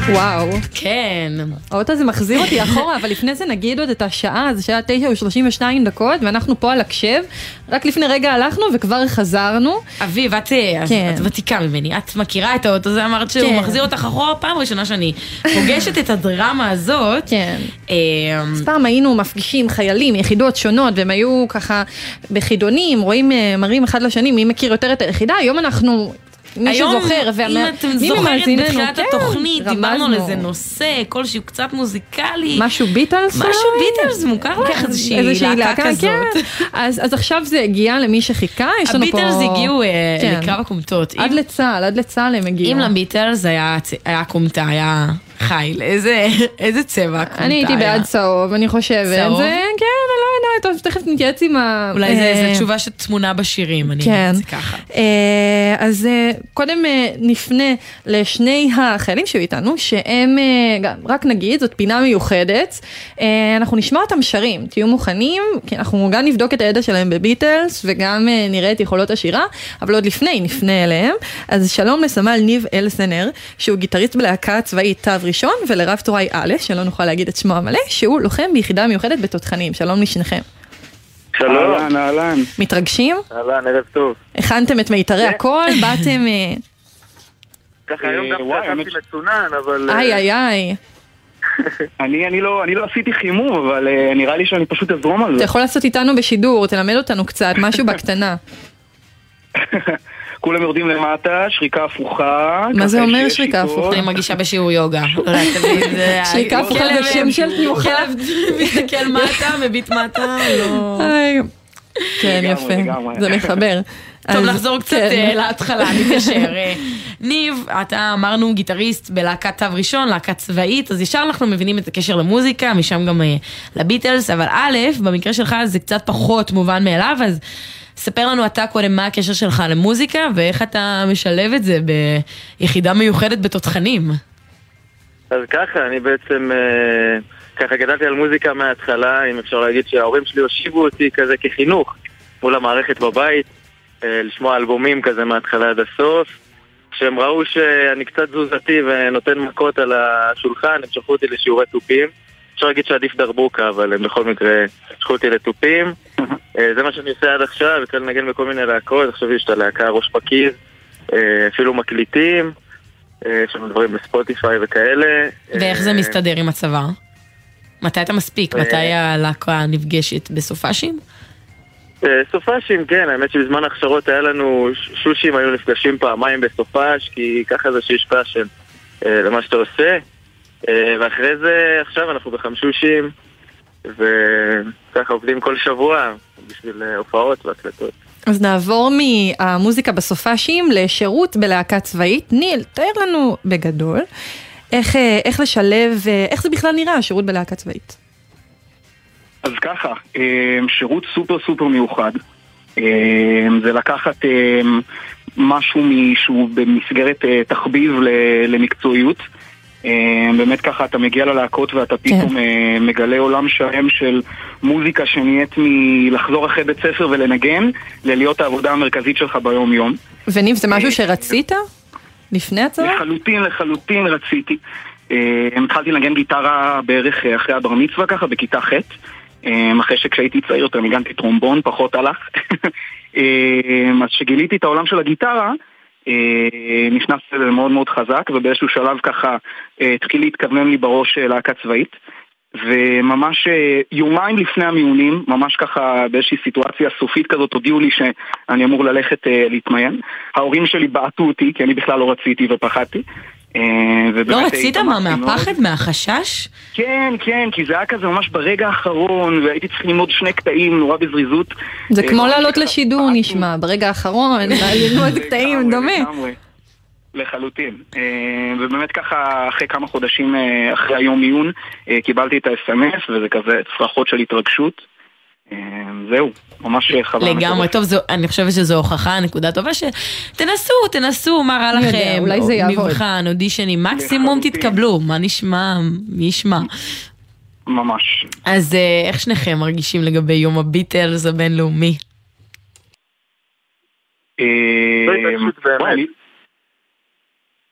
וואו. כן. האות הזה מחזיר אותי אחורה, אבל לפני זה נגיד עוד את השעה, זה שעה 9 ו-32 דקות, ואנחנו פה על הקשב. רק לפני רגע הלכנו וכבר חזרנו. אביב, את, אה, כן. את ותיקה ממני, את מכירה את האות הזה, אמרת שהוא כן. מחזיר אותך אחורה פעם ראשונה שאני פוגשת את הדרמה הזאת. כן. אז אמ, פעם היינו מפגישים חיילים מיחידות שונות, והם היו ככה בחידונים, רואים, אה, מראים אחד לשני מי מכיר יותר את היחידה, היום אנחנו מי היום, שזוכר, והמ- אם אתם זוכרת ממאזיננו, בתחילת כן, התוכנית, דיברנו על. איזה נושא, כלשהו קצת מוזיקלי. משהו ביטלס? משהו אולי? ביטלס, מוכר לך איזושהי איזושהי להקה כזאת. כן. אז, אז עכשיו זה הגיע למי שחיכה, יש לנו פה... הביטלס הגיעו אה, כן. לקרב הכומתות. עד אם- לצה"ל, עד לצה"ל הם הגיעו. אם לביטלס היה היה כומתה, היה חיל, איזה איזה צבע הכומתה אני הייתי היה? בעד צהוב, אני חושבת. צהוב? זה, כן, טוב, תכף נתייעץ עם ה... אולי זה- אה, תשובה שתמונה בשירים, אני כן. ככה. אה, אז אה, קודם נפנה לשני החיילים שהיו איתנו, שהם, רק נגיד, זאת פינה מיוחדת. אנחנו נשמע אותם שרים, תהיו מוכנים, כי אנחנו גם נבדוק את הידע שלהם בביטלס וגם אה, נראה את יכולות השירה, אבל עוד לפני נפנה אליהם. אז שלום לסמל ניב אלסנר, שהוא גיטריסט בלהקה צבאית תו ראשון, ולרב טוראי א', שלא נוכל להגיד את שמו המלא, שהוא לוחם ביחידה מיוחדת בתותחנים. שלום לשניכם. שלום. אהלן, אהלן. מתרגשים? אהלן, ערב טוב. הכנתם את מיתרי הקול? באתם... אה, ככה היום אה, גם האמת- מצונן, אבל... אה, איי איי איי. אני, אני, לא, אני לא עשיתי חימום, אבל uh, נראה לי שאני פשוט אזרום על אתה זה. יכול לעשות איתנו בשידור, תלמד אותנו קצת, משהו בקטנה. כולם יורדים למטה, שריקה הפוכה. מה זה אומר שריקה. הפוכה? אני מרגישה בשיעור יוגה. לא יודעת, תמיד זה- שריקה הפוכה זה שם של תנוחה. כלב מסתכל מטה, מביט מטה, לא... כן, יפה. זה מחבר. טוב, נחזור קצת כן. אה, להתחלה, נתיישר. אה, ניב, אתה אמרנו גיטריסט בלהקת תו ראשון, להקה צבאית, אז ישר אנחנו מבינים את הקשר למוזיקה, משם גם אה, לביטלס, אבל א', במקרה שלך זה קצת פחות מובן מאליו, אז ספר לנו אתה קודם מה הקשר שלך למוזיקה, ואיך אתה משלב את זה ביחידה מיוחדת בתותחנים. אז ככה, אני בעצם... ככה גדלתי על מוזיקה מההתחלה, אם אפשר להגיד שההורים שלי הושיבו אותי כזה כחינוך מול המערכת בבית, אה, לשמוע אלבומים כזה מההתחלה עד הסוף. כשהם ראו שאני קצת תזוזתי ונותן מכות על השולחן, הם שלחו אותי לשיעורי תופים. אפשר להגיד שעדיף דרבוקה, אבל הם בכל מקרה שלחו אותי לתופים. אה, זה מה שאני עושה עד עכשיו, התחיל לנגן בכל מיני להקות, עכשיו יש את הלהקה ראש פקיד, אה, אפילו מקליטים, יש לנו דברים בספוטיפיי וכאלה. ואיך זה מסתדר עם הצבא? מתי אתה מספיק? אה, מתי הלהקה נפגשת? בסופאשים? אה, סופאשים, כן, האמת שבזמן ההכשרות היה לנו, חמשושים היו נפגשים פעמיים בסופש, כי ככה זה שיש passion אה, למה שאתה עושה. ואחרי זה, עכשיו אנחנו בחמשושים, וככה עובדים כל שבוע בשביל הופעות והקלטות. אז נעבור מהמוזיקה בסופאשים לשירות בלהקה צבאית. ניל, תאר לנו בגדול איך, אה, איך לשלב, אה, איך זה בכלל נראה, השירות בלהקה צבאית. אז ככה, אה, שירות סופר סופר מיוחד. זה לקחת משהו שהוא במסגרת תחביב למקצועיות. באמת ככה אתה מגיע ללהקות ואתה פתאום אה, מגלה עולם שלם של מוזיקה שנהיית מלחזור אחרי בית ספר ולנגן, ללהיות העבודה המרכזית שלך ביום יום. וניב, זה משהו שרצית? לפני הצבא? לחלוטין, לחלוטין רציתי. אה, התחלתי לנגן גיטרה בערך אחרי הבר מצווה ככה, בכיתה ח'. אה, אחרי שכשהייתי צעיר יותר ניגנתי טרומבון, פחות הלך. אה, אז כשגיליתי את העולם של הגיטרה, נכנסתי לזה מאוד מאוד חזק, ובאיזשהו שלב ככה התחיל להתכוונן לי בראש להקה צבאית. וממש אה, יומיים לפני המיונים, ממש ככה באיזושהי סיטואציה סופית כזאת, הודיעו לי שאני אמור ללכת אה, להתמיין. ההורים שלי בעטו אותי, כי אני בכלל לא רציתי ופחדתי. אה, לא רצית מה. מהפחד? מהחשש? כן, כן, כי זה היה כזה ממש ברגע האחרון, והייתי צריך ללמוד שני קטעים נורא בזריזות. זה כמו לעלות לשידור נשמע, ברגע האחרון, ללמוד קטעים, דומה. לחלוטין. אה, ובאמת ככה, אחרי כמה חודשים אה, אחרי היום עיון, אה, קיבלתי את ה-SMS, וזה כזה צרחות של התרגשות. זהו, ממש חבל. לגמרי, טוב, זו, אני חושבת שזו הוכחה, נקודה טובה, שתנסו, תנסו, מה רע לכם, אולי זה יעבוד. מבחן, אודישנים, מקסימום לחלוטין. תתקבלו, מה נשמע, מי ישמע. ממש. אז איך שניכם מרגישים לגבי יום הביטלס הבינלאומי? אה, התרגשות באמת.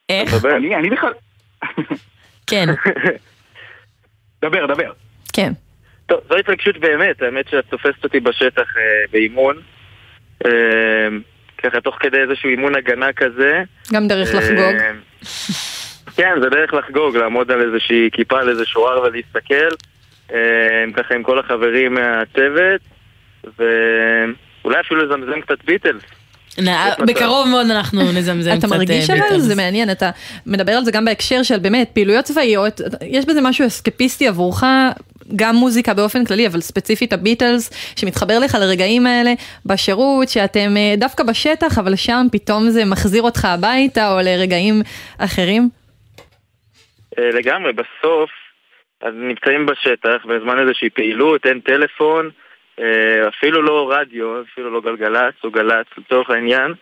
איך? אני אני בכלל... כן. דבר, דבר. כן. טוב, זו התרגשות באמת, האמת שאת תופסת אותי בשטח אה, באימון. אה, ככה תוך כדי איזשהו אימון הגנה כזה. גם דרך אה, לחגוג. כן, זה דרך לחגוג, לעמוד על איזושהי כיפה, על איזה שוער ולהסתכל. אה, ככה עם כל החברים מהצוות, ואולי אפילו לזמזם קצת ביטלס. בקרוב מאוד אנחנו נזמזם קצת אתה מרגיש אה, אבל. זה מעניין, אתה מדבר על זה גם בהקשר של באמת פעילויות צבאיות, יש בזה משהו אסקפיסטי עבורך, גם מוזיקה באופן כללי, אבל ספציפית הביטלס, שמתחבר לך לרגעים האלה בשירות, שאתם אה, דווקא בשטח, אבל שם פתאום זה מחזיר אותך הביתה, או לרגעים אחרים. אה, לגמרי, בסוף, אז נמצאים בשטח, בזמן איזושהי פעילות, אין טלפון, אה, אפילו לא רדיו, אפילו לא גלגלצ או גל"צ לצורך העניין,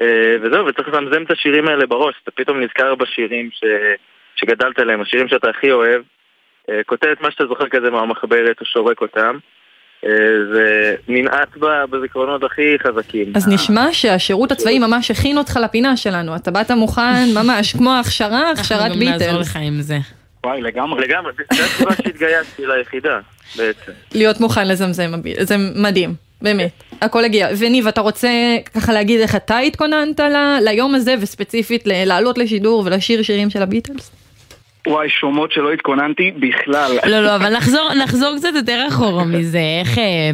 אה, וזהו, וצריך לזמזם את השירים האלה בראש, אתה פתאום נזכר בשירים ש... שגדלת עליהם, השירים שאתה הכי אוהב, אה, כותב את מה שאתה זוכר כזה מהמחברת או שורק אותם, אה, זה ננעט ב- בזיכרונות הכי חזקים. אז נשמע שהשירות הצבאי ממש הכין אותך לפינה שלנו, אתה באת מוכן ממש כמו הכשרה, הכשרת אנחנו גם נעזור ביטלס. לך עם זה. וואי, לגמרי. לגמרי, זו הסיבה שהתגייסתי ליחידה, בעצם. להיות מוכן לזמזם, זה מדהים, באמת, הכל הגיע. וניב, אתה רוצה ככה להגיד איך אתה התכוננת ליום הזה, וספציפית ל- לעלות לשידור ולשיר שירים של הביטלס? וואי, שומות שלא התכוננתי בכלל. לא, לא, אבל נחזור, נחזור קצת יותר אחורה מזה, איך... אה,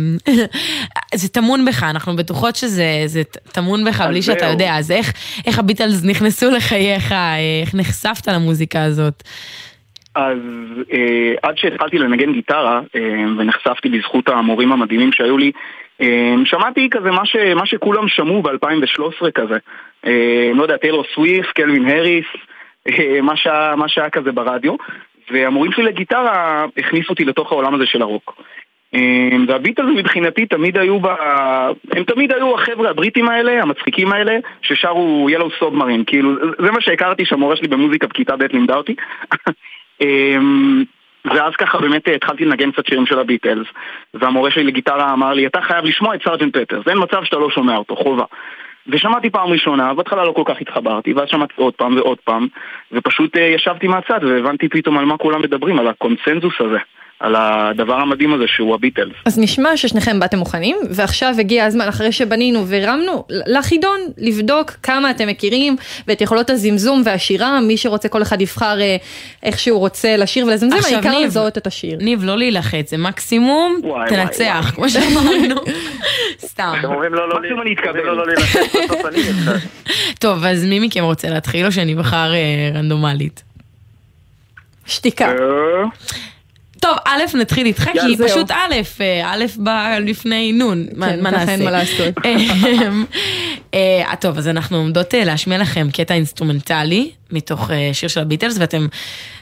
זה טמון בך, אנחנו בטוחות שזה זה טמון בך בלי שאתה זהו. יודע, אז איך, איך הביטלס נכנסו לחייך, אה, איך נחשפת למוזיקה הזאת? אז אה, עד שהתחלתי לנגן גיטרה, אה, ונחשפתי בזכות המורים המדהימים שהיו לי, אה, שמעתי כזה מה, ש, מה שכולם שמעו ב-2013 כזה. אה, לא יודע, טיילור סוויף, קלווין הריס, אה, מה, שהיה, מה שהיה כזה ברדיו. והמורים שלי לגיטרה הכניסו אותי לתוך העולם הזה של הרוק. אה, והביטלס מבחינתי תמיד היו ב... הם תמיד היו החבר'ה הבריטים האלה, המצחיקים האלה, ששרו ילו סובמרין, כאילו, זה מה שהכרתי שהמורה שלי במוזיקה בכיתה ב' לימדה אותי. אמ, ואז ככה באמת אה, התחלתי לנגן קצת שירים של הביטלס והמורה שלי לגיטרה אמר לי אתה חייב לשמוע את סארג'נט פטרס אין מצב שאתה לא שומע אותו, חובה. ושמעתי פעם ראשונה, בהתחלה לא כל כך התחברתי ואז שמעתי עוד פעם ועוד פעם ופשוט אה, ישבתי מהצד והבנתי פתאום על מה כולם מדברים, על הקונצנזוס הזה על הדבר המדהים הזה שהוא הביטלס אז נשמע ששניכם באתם מוכנים, ועכשיו הגיע הזמן, אחרי שבנינו והרמנו, לחידון, לבדוק כמה אתם מכירים, ואת יכולות הזמזום והשירה, מי שרוצה, כל אחד יבחר אה, איך שהוא רוצה לשיר ולזמזם, העיקר לזהות את השיר. ניב, לא להילחץ, זה מקסימום וואי, תנצח, וואי. כמו שאמרנו. סתם. אתם אומרים לא, לא, מקסימום אני אתקבל. לא, לא אני איתך. טוב, אז מי מכם רוצה להתחיל או שאני בחר אה, רנדומלית? שתיקה. טוב, א', נתחיל איתך, כי זהו. פשוט א', אה, א' בא לפני נון, מה כן, מה ככה נעשה? אין מה לעשות. אמ, אה, טוב, אז אנחנו עומדות אה, להשמיע לכם קטע אינסטרומנטלי מתוך אה, שיר של הביטלס, ואתם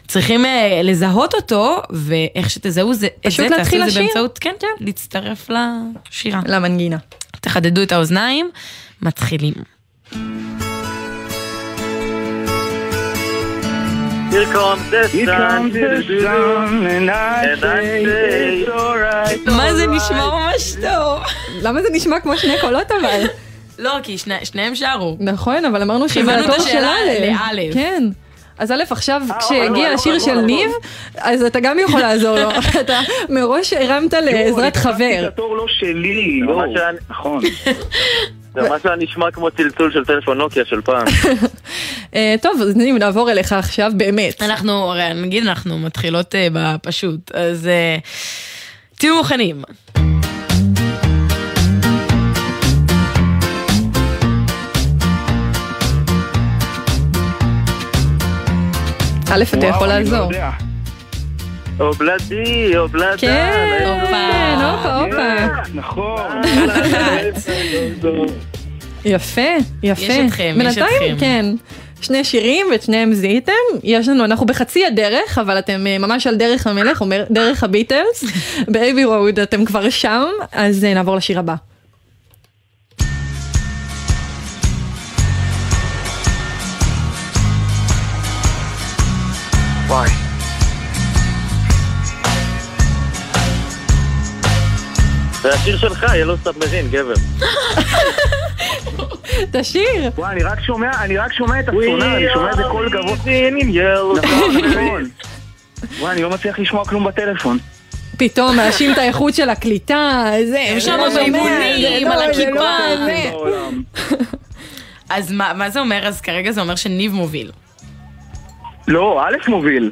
צריכים אה, לזהות אותו, ואיך שתזהו זה, פשוט להתחיל תעשו את זה לשיר. באמצעות, כן, כן, להצטרף לשירה. למנגינה. תחדדו את האוזניים, מתחילים. Here comes the Here sun, comes the sun, and I say it's alright. מה זה נשמע ממש טוב. למה זה נשמע כמו שני קולות אבל? לא, כי שני- שניהם שרו. נכון, אבל אמרנו שזה התור של א'. כן. אז א', עכשיו כשהגיע נכון, השיר של. ניב, אז אתה גם יכול לעזור לו. אתה מראש הרמת לעזרת חבר. התור לא שלי, יואו. היה- נכון. זה ממש היה נשמע כמו צלצול של טלפון נוקיה של פעם. אה, טוב, אז נעבור אליך עכשיו באמת. אנחנו, הרי נגיד אנחנו מתחילות אה, בפשוט, אז אה, תהיו מוכנים. א', אתה יכול וואו, אני לא לעזור. אובלדי, אובלדה. כן, הופה. כן, הופה, הופה. נכון. יפה, יפה. יש אתכם, יש בינתיים, אתכם. כן. שני שירים ואת שניהם זיהיתם, יש לנו, אנחנו בחצי הדרך, אבל אתם אה, ממש על דרך המלך, אומר דרך הביטלס, באייבי רוד אתם כבר שם, אז אה, נעבור לשיר הבא. וואי. זה השיר שלך, Yellow Submarine, גבר. תשיר. וואי, אני רק שומע, אני רק שומע את הצונה, אני שומע איזה קול גבוה. נכון, נכון. וואי, אני לא מצליח לשמוע כלום בטלפון. פתאום מאשים את האיכות של הקליטה, זה, הם זה שם לא באימונים, זה על לא, זה הכיפה. לא, זה. אז מה מה זה אומר? אז כרגע זה אומר שניב מוביל. לא, א' מוביל.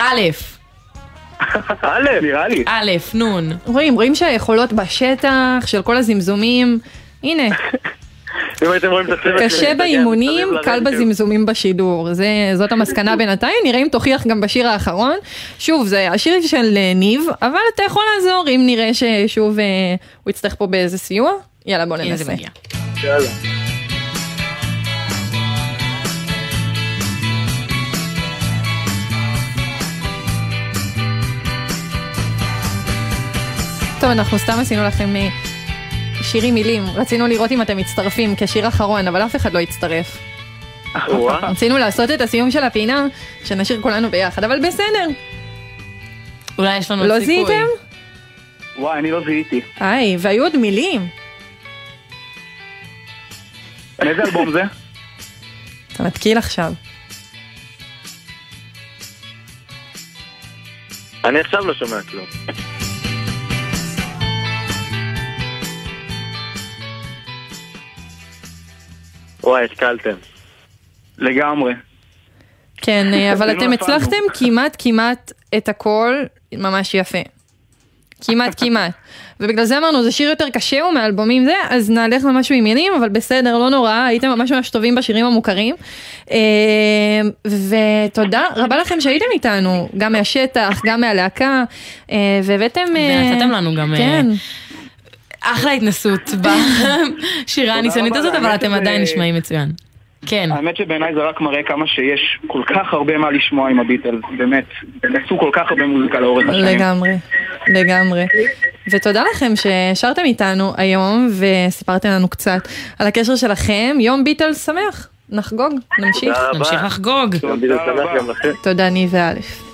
א', א', נראה לי. א', נון. רואים, רואים שהיכולות בשטח, של כל הזמזומים, הנה, אם הייתם רואים את הצוות שלי, קשה באימונים, קל. בזמזומים בשידור. זה- זאת המסקנה בינתיים, נראה אם תוכיח גם בשיר האחרון. שוב, זה השיר של אה, ניב, אבל אתה יכול לעזור אם נראה ששוב אה, הוא יצטרך פה באיזה סיוע. יאללה, בוא ננסה. יאללה. טוב, אנחנו סתם עשינו לכם אה, שיר עם מילים. רצינו לראות אם אתם מצטרפים כשיר אחרון, אבל אף אחד לא הצטרף. רצינו לעשות את הסיום של הפינה, שנשיר כולנו ביחד, אבל בסדר. אולי יש לנו לא סיכוי. זיהיתם? וואי, אני לא זיהיתי. היי, והיו עוד מילים. איזה אלבום זה? אתה מתקיל עכשיו. אני עכשיו לא שומע כלום. וואי, השכלתם. לגמרי. כן, אה, אבל אתם נפלנו. הצלחתם כמעט כמעט את הכל ממש יפה. כמעט כמעט. ובגלל זה אמרנו, זה שיר יותר קשה הוא מאלבומים זה, אז נלך למשהו עם מילים, אבל בסדר, לא נורא, הייתם ממש ממש טובים בשירים המוכרים. אה, ותודה רבה לכם שהייתם איתנו, גם מהשטח, גם מהלהקה, אה, והבאתם... ונתתם לנו גם, כן. אחלה התנסות בשירה הניסיונית הזאת, אבל אתם שזה- עדיין נשמעים מצוין. כן. האמת שבעיניי זה רק מראה כמה שיש כל כך הרבה מה לשמוע עם הביטלס, באמת. הם עשו כל כך הרבה מוזיקה לאורך השנים. לגמרי, לגמרי. ותודה לכם ששרתם איתנו היום וסיפרתם לנו קצת על הקשר שלכם. יום ביטלס שמח. נחגוג, נמשיך. נמשיך לחגוג. תודה ניב ואלף.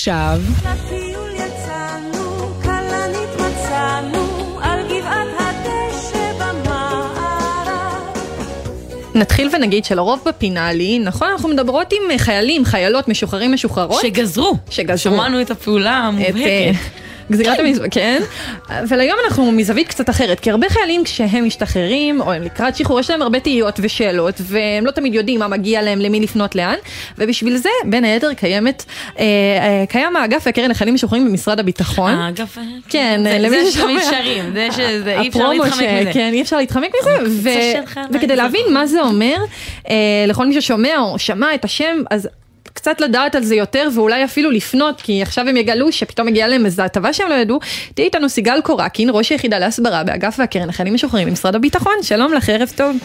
עכשיו... נתחיל ונגיד שלרוב בפינאלי, נכון, אנחנו מדברות עם חיילים, חיילות, משוחררים, משוחררות. שגזרו. שגזרו. שמענו את הפעולה המובהקת. אה, כן. אה, גזירת המזוודות, כן. אבל היום אנחנו מזווית קצת אחרת, כי הרבה חיילים כשהם משתחררים, או הם לקראת שחרור, יש להם הרבה תהיות ושאלות, והם לא תמיד יודעים מה מגיע להם, למי לפנות לאן, ובשביל זה, בין היתר, קיימת, אה, אה, קיים האגף והקרן לחיילים משוחררים במשרד הביטחון. האגף, כן, זה- למי זה ששומע. ששרים, זה שזה, אי אפשר להתחמק ש- מזה. כן, אי אפשר להתחמק מזה, ו- וכדי להבין מה זה אומר, אה, לכל מי ששומע או שמע את השם, אז קצת לדעת על זה יותר ואולי אפילו לפנות, כי עכשיו הם יגלו שפתאום מגיעה להם איזו הטבה שהם לא ידעו. תהיה איתנו סיגל קורקין, ראש היחידה להסברה באגף והקרן לחיילים משוחררים במשרד הביטחון, שלום לך, ערב טוב.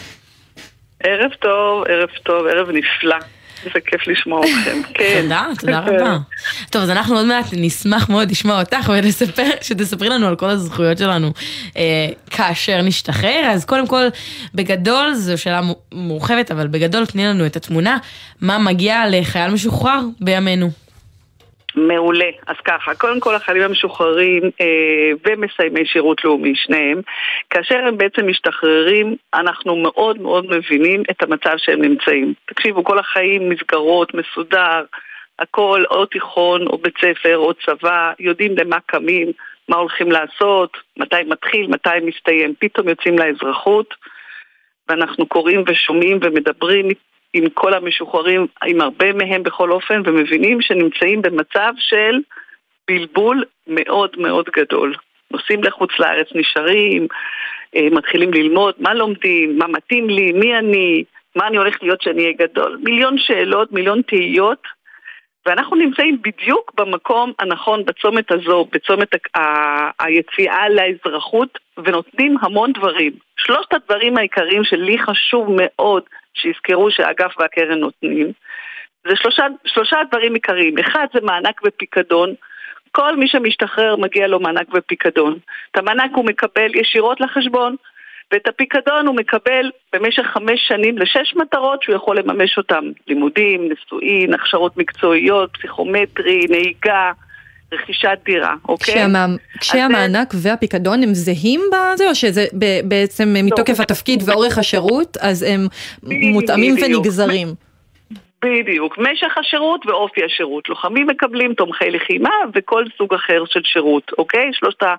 ערב טוב, ערב טוב, ערב נפלא. איזה כיף לשמוע אתכם. כן. תודה, תודה רבה. טוב, אז אנחנו עוד מעט נשמח מאוד לשמוע אותך ולספר, שתספרי לנו על כל הזכויות שלנו אה, כאשר נשתחרר. אז קודם כל, בגדול, זו שאלה מו- מורחבת, אבל בגדול תני לנו את התמונה, מה מגיע לחייל משוחרר בימינו. מעולה. אז ככה, קודם כל החיילים המשוחררים אה, ומסיימי שירות לאומי, שניהם, כאשר הם בעצם משתחררים, אנחנו מאוד מאוד מבינים את המצב שהם נמצאים. תקשיבו, כל החיים מסגרות, מסודר, הכל, או תיכון, או בית ספר, או צבא, יודעים למה קמים, מה הולכים לעשות, מתי מתחיל, מתי מסתיים. פתאום יוצאים לאזרחות, ואנחנו קוראים ושומעים ומדברים עם כל המשוחררים, עם הרבה מהם בכל אופן, ומבינים שנמצאים במצב של בלבול מאוד מאוד גדול. נוסעים לחוץ לארץ, נשארים, אה, מתחילים ללמוד, מה לומדים, מה מתאים לי, מי אני, מה אני הולך להיות שאני אהיה גדול. מיליון שאלות, מיליון תהיות, ואנחנו נמצאים בדיוק במקום הנכון בצומת הזו, בצומת ה- ה- היציאה לאזרחות, ונותנים המון דברים. שלושת הדברים העיקריים שלי חשוב מאוד שיזכרו שהאגף והקרן נותנים, זה שלושה, שלושה דברים עיקריים. אחד זה מענק ופיקדון. כל מי שמשתחרר מגיע לו מענק ופיקדון. את המענק הוא מקבל ישירות לחשבון, ואת הפיקדון הוא מקבל במשך חמש שנים לשש מטרות שהוא יכול לממש אותן. לימודים, נישואין, הכשרות מקצועיות, פסיכומטרי, נהיגה, רכישת דירה, אוקיי? כשהמע- כשהמענק והפיקדון הם זהים בזה, או שזה ב- בעצם מתוקף התפקיד ואורך השירות, אז הם מותאמים. ונגזרים. בדיוק, משך השירות ואופי השירות. לוחמים מקבלים תומכי לחימה וכל סוג אחר של שירות, אוקיי? שלושת, ה...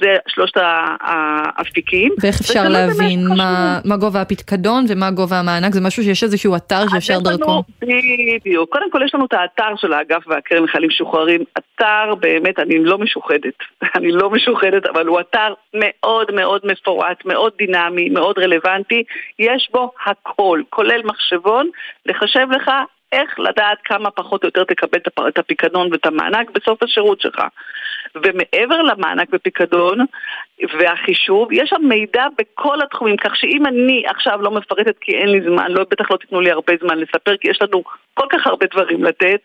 זה שלושת האפיקים. ואיך אפשר להבין. מה מה גובה הפיקדון ומה גובה המענק? זה משהו שיש איזשהו אתר שאפשר דרכו? בדיוק. קודם כל יש לנו את האתר של האגף והקרן לחיילים משוחררים. אתר באמת, אני לא משוחדת. אני לא משוחדת, אבל הוא אתר מאוד מאוד מפורט, מאוד דינמי, מאוד רלוונטי. יש בו הכל, כולל מחשבון, לחשב לך איך לדעת כמה פחות או יותר תקבל את הפ- את הפיקדון ואת המענק בסוף השירות שלך. ומעבר למענק ופיקדון והחישוב, יש שם מידע בכל התחומים, כך שאם אני עכשיו לא מפרטת כי אין לי זמן, לא, בטח לא תיתנו לי הרבה זמן לספר, כי יש לנו כל כך הרבה דברים לתת,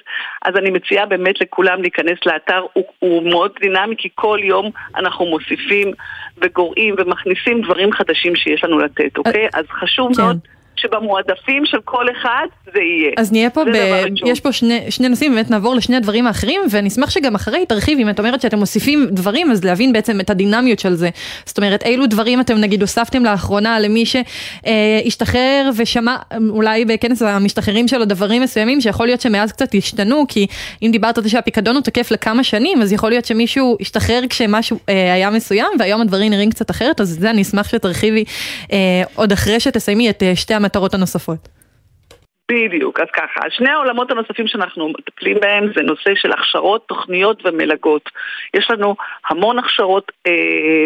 אז אני מציעה באמת לכולם להיכנס לאתר, הוא, הוא מאוד דינמי, כי כל יום אנחנו מוסיפים וגורעים ומכניסים דברים חדשים שיש לנו לתת, אוקיי? אז חשוב מאוד שבמועדפים של כל אחד זה יהיה. אז נהיה פה, ב... יש פה שני, שני נושאים, באמת נעבור לשני הדברים האחרים, ואני אשמח שגם אחרי תרחיב, אם את אומרת שאתם מוסיפים דברים, אז להבין בעצם את הדינמיות של זה. זאת אומרת, אילו דברים אתם נגיד הוספתם לאחרונה למי שהשתחרר ושמע אולי בכנס המשתחררים שלו דברים מסוימים, שיכול להיות שמאז קצת השתנו, כי אם דיברת על זה שהפיקדון הוא תקף לכמה שנים, אז יכול להיות שמישהו השתחרר כשמשהו אה, היה מסוים, והיום הדברים נראים קצת אחרת, אז זה אני אשמח שתרחיבי אה, עוד אחרי שתסיימי את אה, שתי המטרות הנוספות. בדיוק, אז ככה, שני העולמות הנוספים שאנחנו מטפלים בהם זה נושא של הכשרות, תוכניות ומלגות. יש לנו המון הכשרות אה,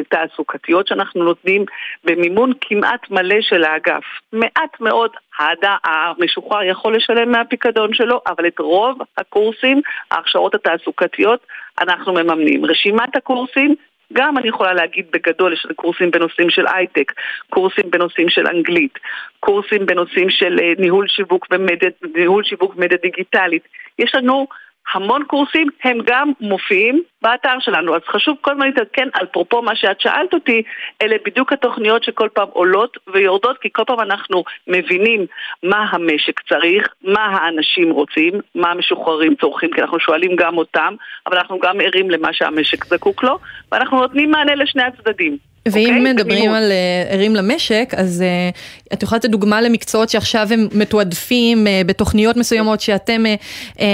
תעסוקתיות שאנחנו נותנים במימון כמעט מלא של האגף. מעט מאוד האדם, המשוחרר יכול לשלם מהפיקדון שלו, אבל את רוב הקורסים, ההכשרות התעסוקתיות, אנחנו מממנים. רשימת הקורסים גם אני יכולה להגיד בגדול, יש קורסים בנושאים של הייטק, קורסים בנושאים של אנגלית, קורסים בנושאים של אה, ניהול שיווק ומדיה, ניהול שיווק דיגיטלית. יש לנו המון קורסים, הם גם מופיעים באתר שלנו. אז חשוב כל הזמן להתעדכן, אפרופו מה שאת שאלת אותי, אלה בדיוק התוכניות שכל פעם עולות ויורדות, כי כל פעם אנחנו מבינים מה המשק צריך, מה האנשים רוצים, מה המשוחררים צורכים, כי אנחנו שואלים גם אותם, אבל אנחנו גם ערים למה שהמשק זקוק לו, ואנחנו נותנים מענה לשני הצדדים. ואם אוקיי? מדברים. על אה, ערים למשק, אז אה, את יכולה לתת דוגמה למקצועות שעכשיו הם מתועדפים אה, בתוכניות מסוימות שאתם אה, אה,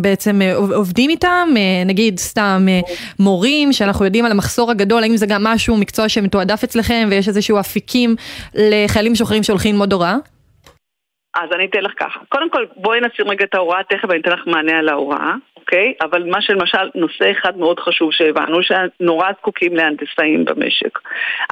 בעצם עוב- עובדים איתם, אה, נגיד סתם אה, מורים, שאנחנו יודעים על המחסור הגדול, האם זה גם משהו, מקצוע שמתועדף אצלכם ויש איזשהו אפיקים לחיילים משוחררים שהולכים ללמוד הוראה? אז אני אתן לך ככה. קודם כל, בואי נשים רגע את ההוראה, תכף אני אתן לך מענה על ההוראה, אוקיי? אבל מה שלמשל, נושא אחד מאוד חשוב שהבנו, שנורא זקוקים להנדסאים במשק.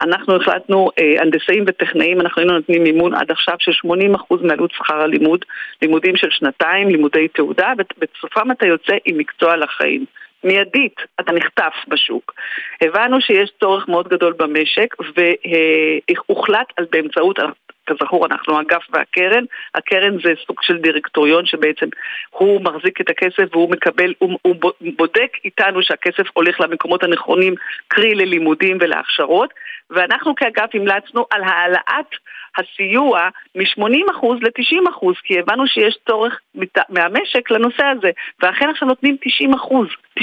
אנחנו החלטנו, אה, הנדסאים וטכנאים, אנחנו היינו נותנים מימון עד עכשיו של 80% מעלות שכר הלימוד, לימודים של שנתיים, לימודי תעודה, ובסופם אתה יוצא עם מקצוע לחיים. מיידית אתה נחטף בשוק. הבנו שיש צורך מאוד גדול במשק והוחלט על באמצעות, כזכור אנחנו אגף והקרן, הקרן זה סוג של דירקטוריון שבעצם הוא מחזיק את הכסף והוא מקבל, הוא, הוא בודק איתנו שהכסף הולך למקומות הנכונים, קרי ללימודים ולהכשרות, ואנחנו כאגף המלצנו על העלאת הסיוע מ-80% ל-90% כי הבנו שיש צורך מהמשק לנושא הזה. ואכן עכשיו נותנים 90% 90%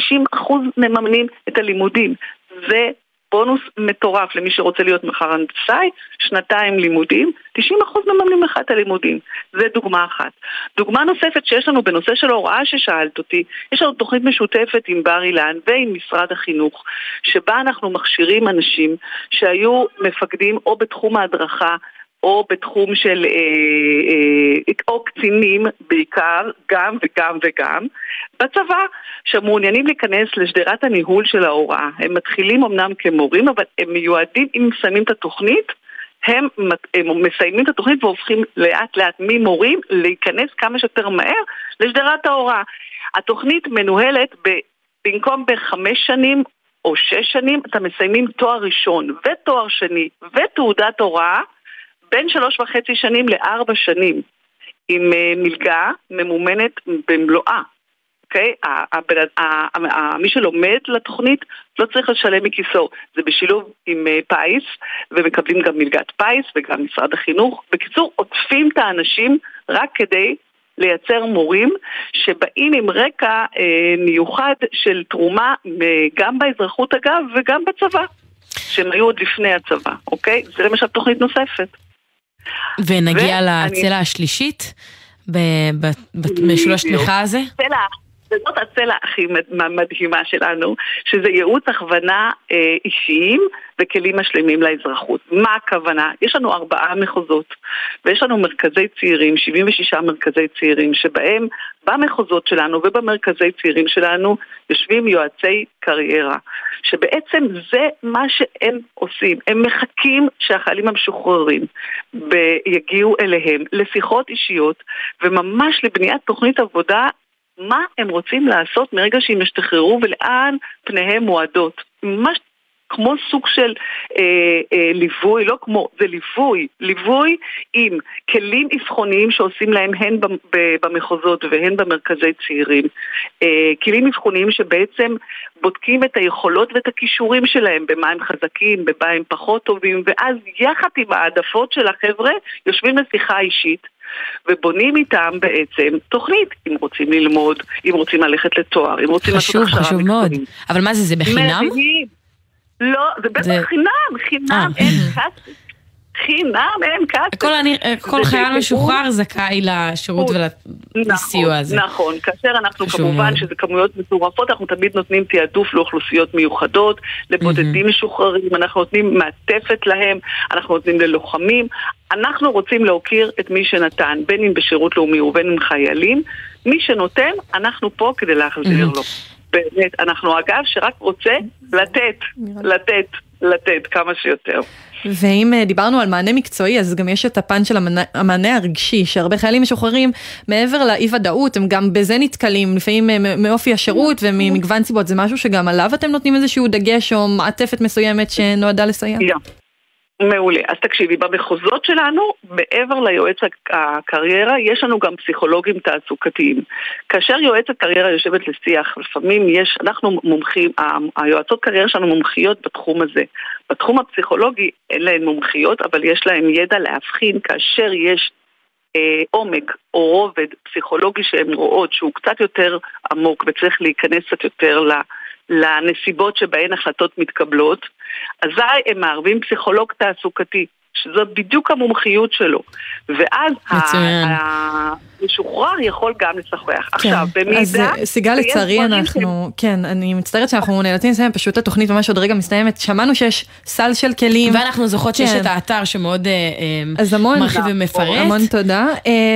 מממנים את הלימודים. זה בונוס מטורף למי שרוצה להיות מחר הנדסאי, שנתיים לימודים, 90% מממנים לך את הלימודים. זה דוגמה אחת. דוגמה נוספת שיש לנו בנושא של ההוראה ששאלת אותי, יש לנו תוכנית משותפת עם בר אילן ועם משרד החינוך, שבה אנחנו מכשירים אנשים שהיו מפקדים או בתחום ההדרכה או בתחום של, אה, אה, או קצינים בעיקר, גם וגם וגם, בצבא, שמעוניינים להיכנס לשדרת הניהול של ההוראה. הם מתחילים אמנם כמורים, אבל הם מיועדים, אם מסיימים את התוכנית, הם, הם מסיימים את התוכנית והופכים לאט לאט ממורים להיכנס כמה שיותר מהר לשדרת ההוראה. התוכנית מנוהלת ב, במקום בחמש שנים או שש שנים, אתם מסיימים תואר ראשון ותואר שני ותעודת הוראה בין שלוש וחצי שנים לארבע שנים, עם אה, מלגה ממומנת במלואה. אוקיי? מי שלומד לתוכנית לא צריך לשלם מכיסו, זה בשילוב עם אה, פיס, ומקבלים גם מלגת פיס וגם משרד החינוך. בקיצור, עוטפים את האנשים רק כדי לייצר מורים שבאים עם רקע אה, מיוחד של תרומה גם באזרחות אגב וגם בצבא, שהם היו עוד לפני הצבא, אוקיי? זה למשל תוכנית נוספת. ונגיע ואני- לצלע השלישית ב- ב- בשלוש בדיוק. תמיכה הזה. הצלע, וזאת הצלע הכי מד- מדהימה שלנו, שזה ייעוץ הכוונה אה, אישיים וכלים משלימים לאזרחות. מה הכוונה? יש לנו ארבעה מחוזות, ויש לנו מרכזי צעירים, 76 מרכזי צעירים, שבהם במחוזות שלנו ובמרכזי צעירים שלנו יושבים יועצי קריירה, שבעצם זה מה שהם עושים. הם מחכים שהחיילים המשוחררים יגיעו אליהם לשיחות אישיות וממש לבניית תוכנית עבודה מה הם רוצים לעשות מרגע שהם ישתחררו ולאן פניהם מועדות. ממש כמו סוג של אה, אה, ליווי, לא כמו, זה ליווי, ליווי עם כלים אבחוניים שעושים להם הן במחוזות והן במרכזי צעירים. אה, כלים אבחוניים שבעצם בודקים את היכולות ואת הכישורים שלהם, במה הם חזקים, במה הם פחות טובים, ואז יחד עם העדפות של החבר'ה יושבים לשיחה אישית. ובונים איתם בעצם תוכנית, אם רוצים ללמוד, אם רוצים ללכת לתואר, אם רוצים לעשות חשוב, הכשרה חשוב מאוד. מקצועית. אבל מה זה, זה בחינם? מדהים. לא, זה בטח זה- חינם, חינם, אין כסף. חינם, אין כסף. כל אני- כל חייל. משוחרר זכאי לשירות ולסיוע הזה. נכון, כאשר אנחנו כמובן. שזה כמויות מטורפות, אנחנו תמיד נותנים תעדוף לאוכלוסיות מיוחדות, לבודדים משוחררים, אנחנו נותנים מעטפת להם, אנחנו נותנים ללוחמים. אנחנו רוצים להוקיר את מי שנתן, בין אם בשירות לאומי ובין אם חיילים. מי שנותן, אנחנו פה כדי להחזיר לו. באמת, אנחנו אגב שרק רוצה לתת, לתת, לתת כמה שיותר. ואם אה, דיברנו על מענה מקצועי, אז גם יש את הפן של המענה, המענה הרגשי, שהרבה חיילים משוחררים, מעבר לאי ודאות, הם גם בזה נתקלים, לפעמים אה, מאופי השירות וממגוון סיבות, זה משהו שגם עליו אתם נותנים איזשהו דגש או מעטפת מסוימת שנועדה לסייע? מעולה. אז תקשיבי, במחוזות שלנו, מעבר ליועץ הק- הקריירה, יש לנו גם פסיכולוגים תעסוקתיים. כאשר יועצת קריירה יושבת לשיח, לפעמים יש, אנחנו מומחים, היועצות קריירה שלנו מומחיות בתחום הזה. בתחום הפסיכולוגי אין להן מומחיות, אבל יש להן ידע להבחין כאשר יש אה, עומק או רובד פסיכולוגי שהן רואות שהוא קצת יותר עמוק וצריך להיכנס קצת יותר ל... לנסיבות שבהן החלטות מתקבלות, אזי הם מערבים פסיכולוג תעסוקתי, שזאת בדיוק המומחיות שלו. ואז מצוין. ה- המשוחרר יכול גם לשוחח. עכשיו, במידה... אז אה, סיגל, לצערי אנחנו, כן, אני מצטערת שאנחנו נאלצים לסיים, פשוט התוכנית ממש עוד רגע מסתיימת. שמענו שיש סל של כלים. ואנחנו זוכרות שיש כן. את האתר שמאוד אה, אה, אז המון, מרחיב ומפרט. המון תודה.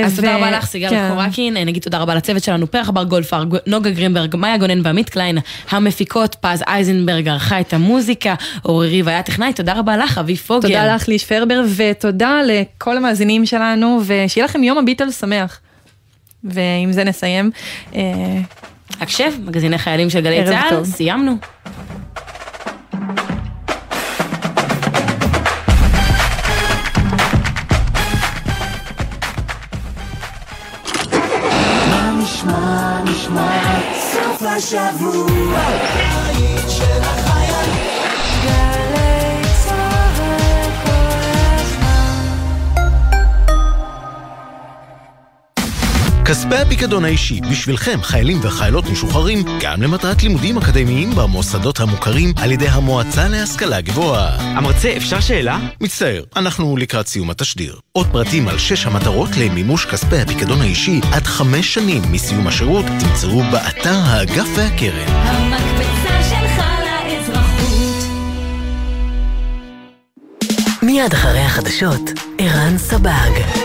אז תודה ו- רבה לך, סיגל כן. קורקין, נגיד תודה רבה לצוות שלנו, פרח בר גולדפר, ג- נוגה גרינברג, מאיה גונן ועמית קליין, המפיקות, פז אייזנברג ערכה את המוזיקה, אורי ריב היה טכנאי, תודה רבה לך, אבי פוגל. תודה לך ליש פרבר, ותודה לכל המאזינים שלנו, ושיהיה לכם יום הביטלס שמח. ועם זה נסיים. אה, הקשב, מגזיני חיילים של גלי צה"ל. סיימנו. נשמע, נשמע, סוף השבוע, כספי הפיקדון האישי בשבילכם, חיילים וחיילות משוחררים, גם למטרת לימודים אקדמיים במוסדות המוכרים על ידי המועצה להשכלה גבוהה. המרצה, אפשר שאלה? מצטער, אנחנו לקראת סיום התשדיר. עוד פרטים על שש המטרות למימוש כספי הפיקדון האישי עד חמש שנים מסיום השירות תמצאו באתר האגף והקרן. המקפצה שלך לאזרחות. מיד אחרי החדשות, ערן סבג.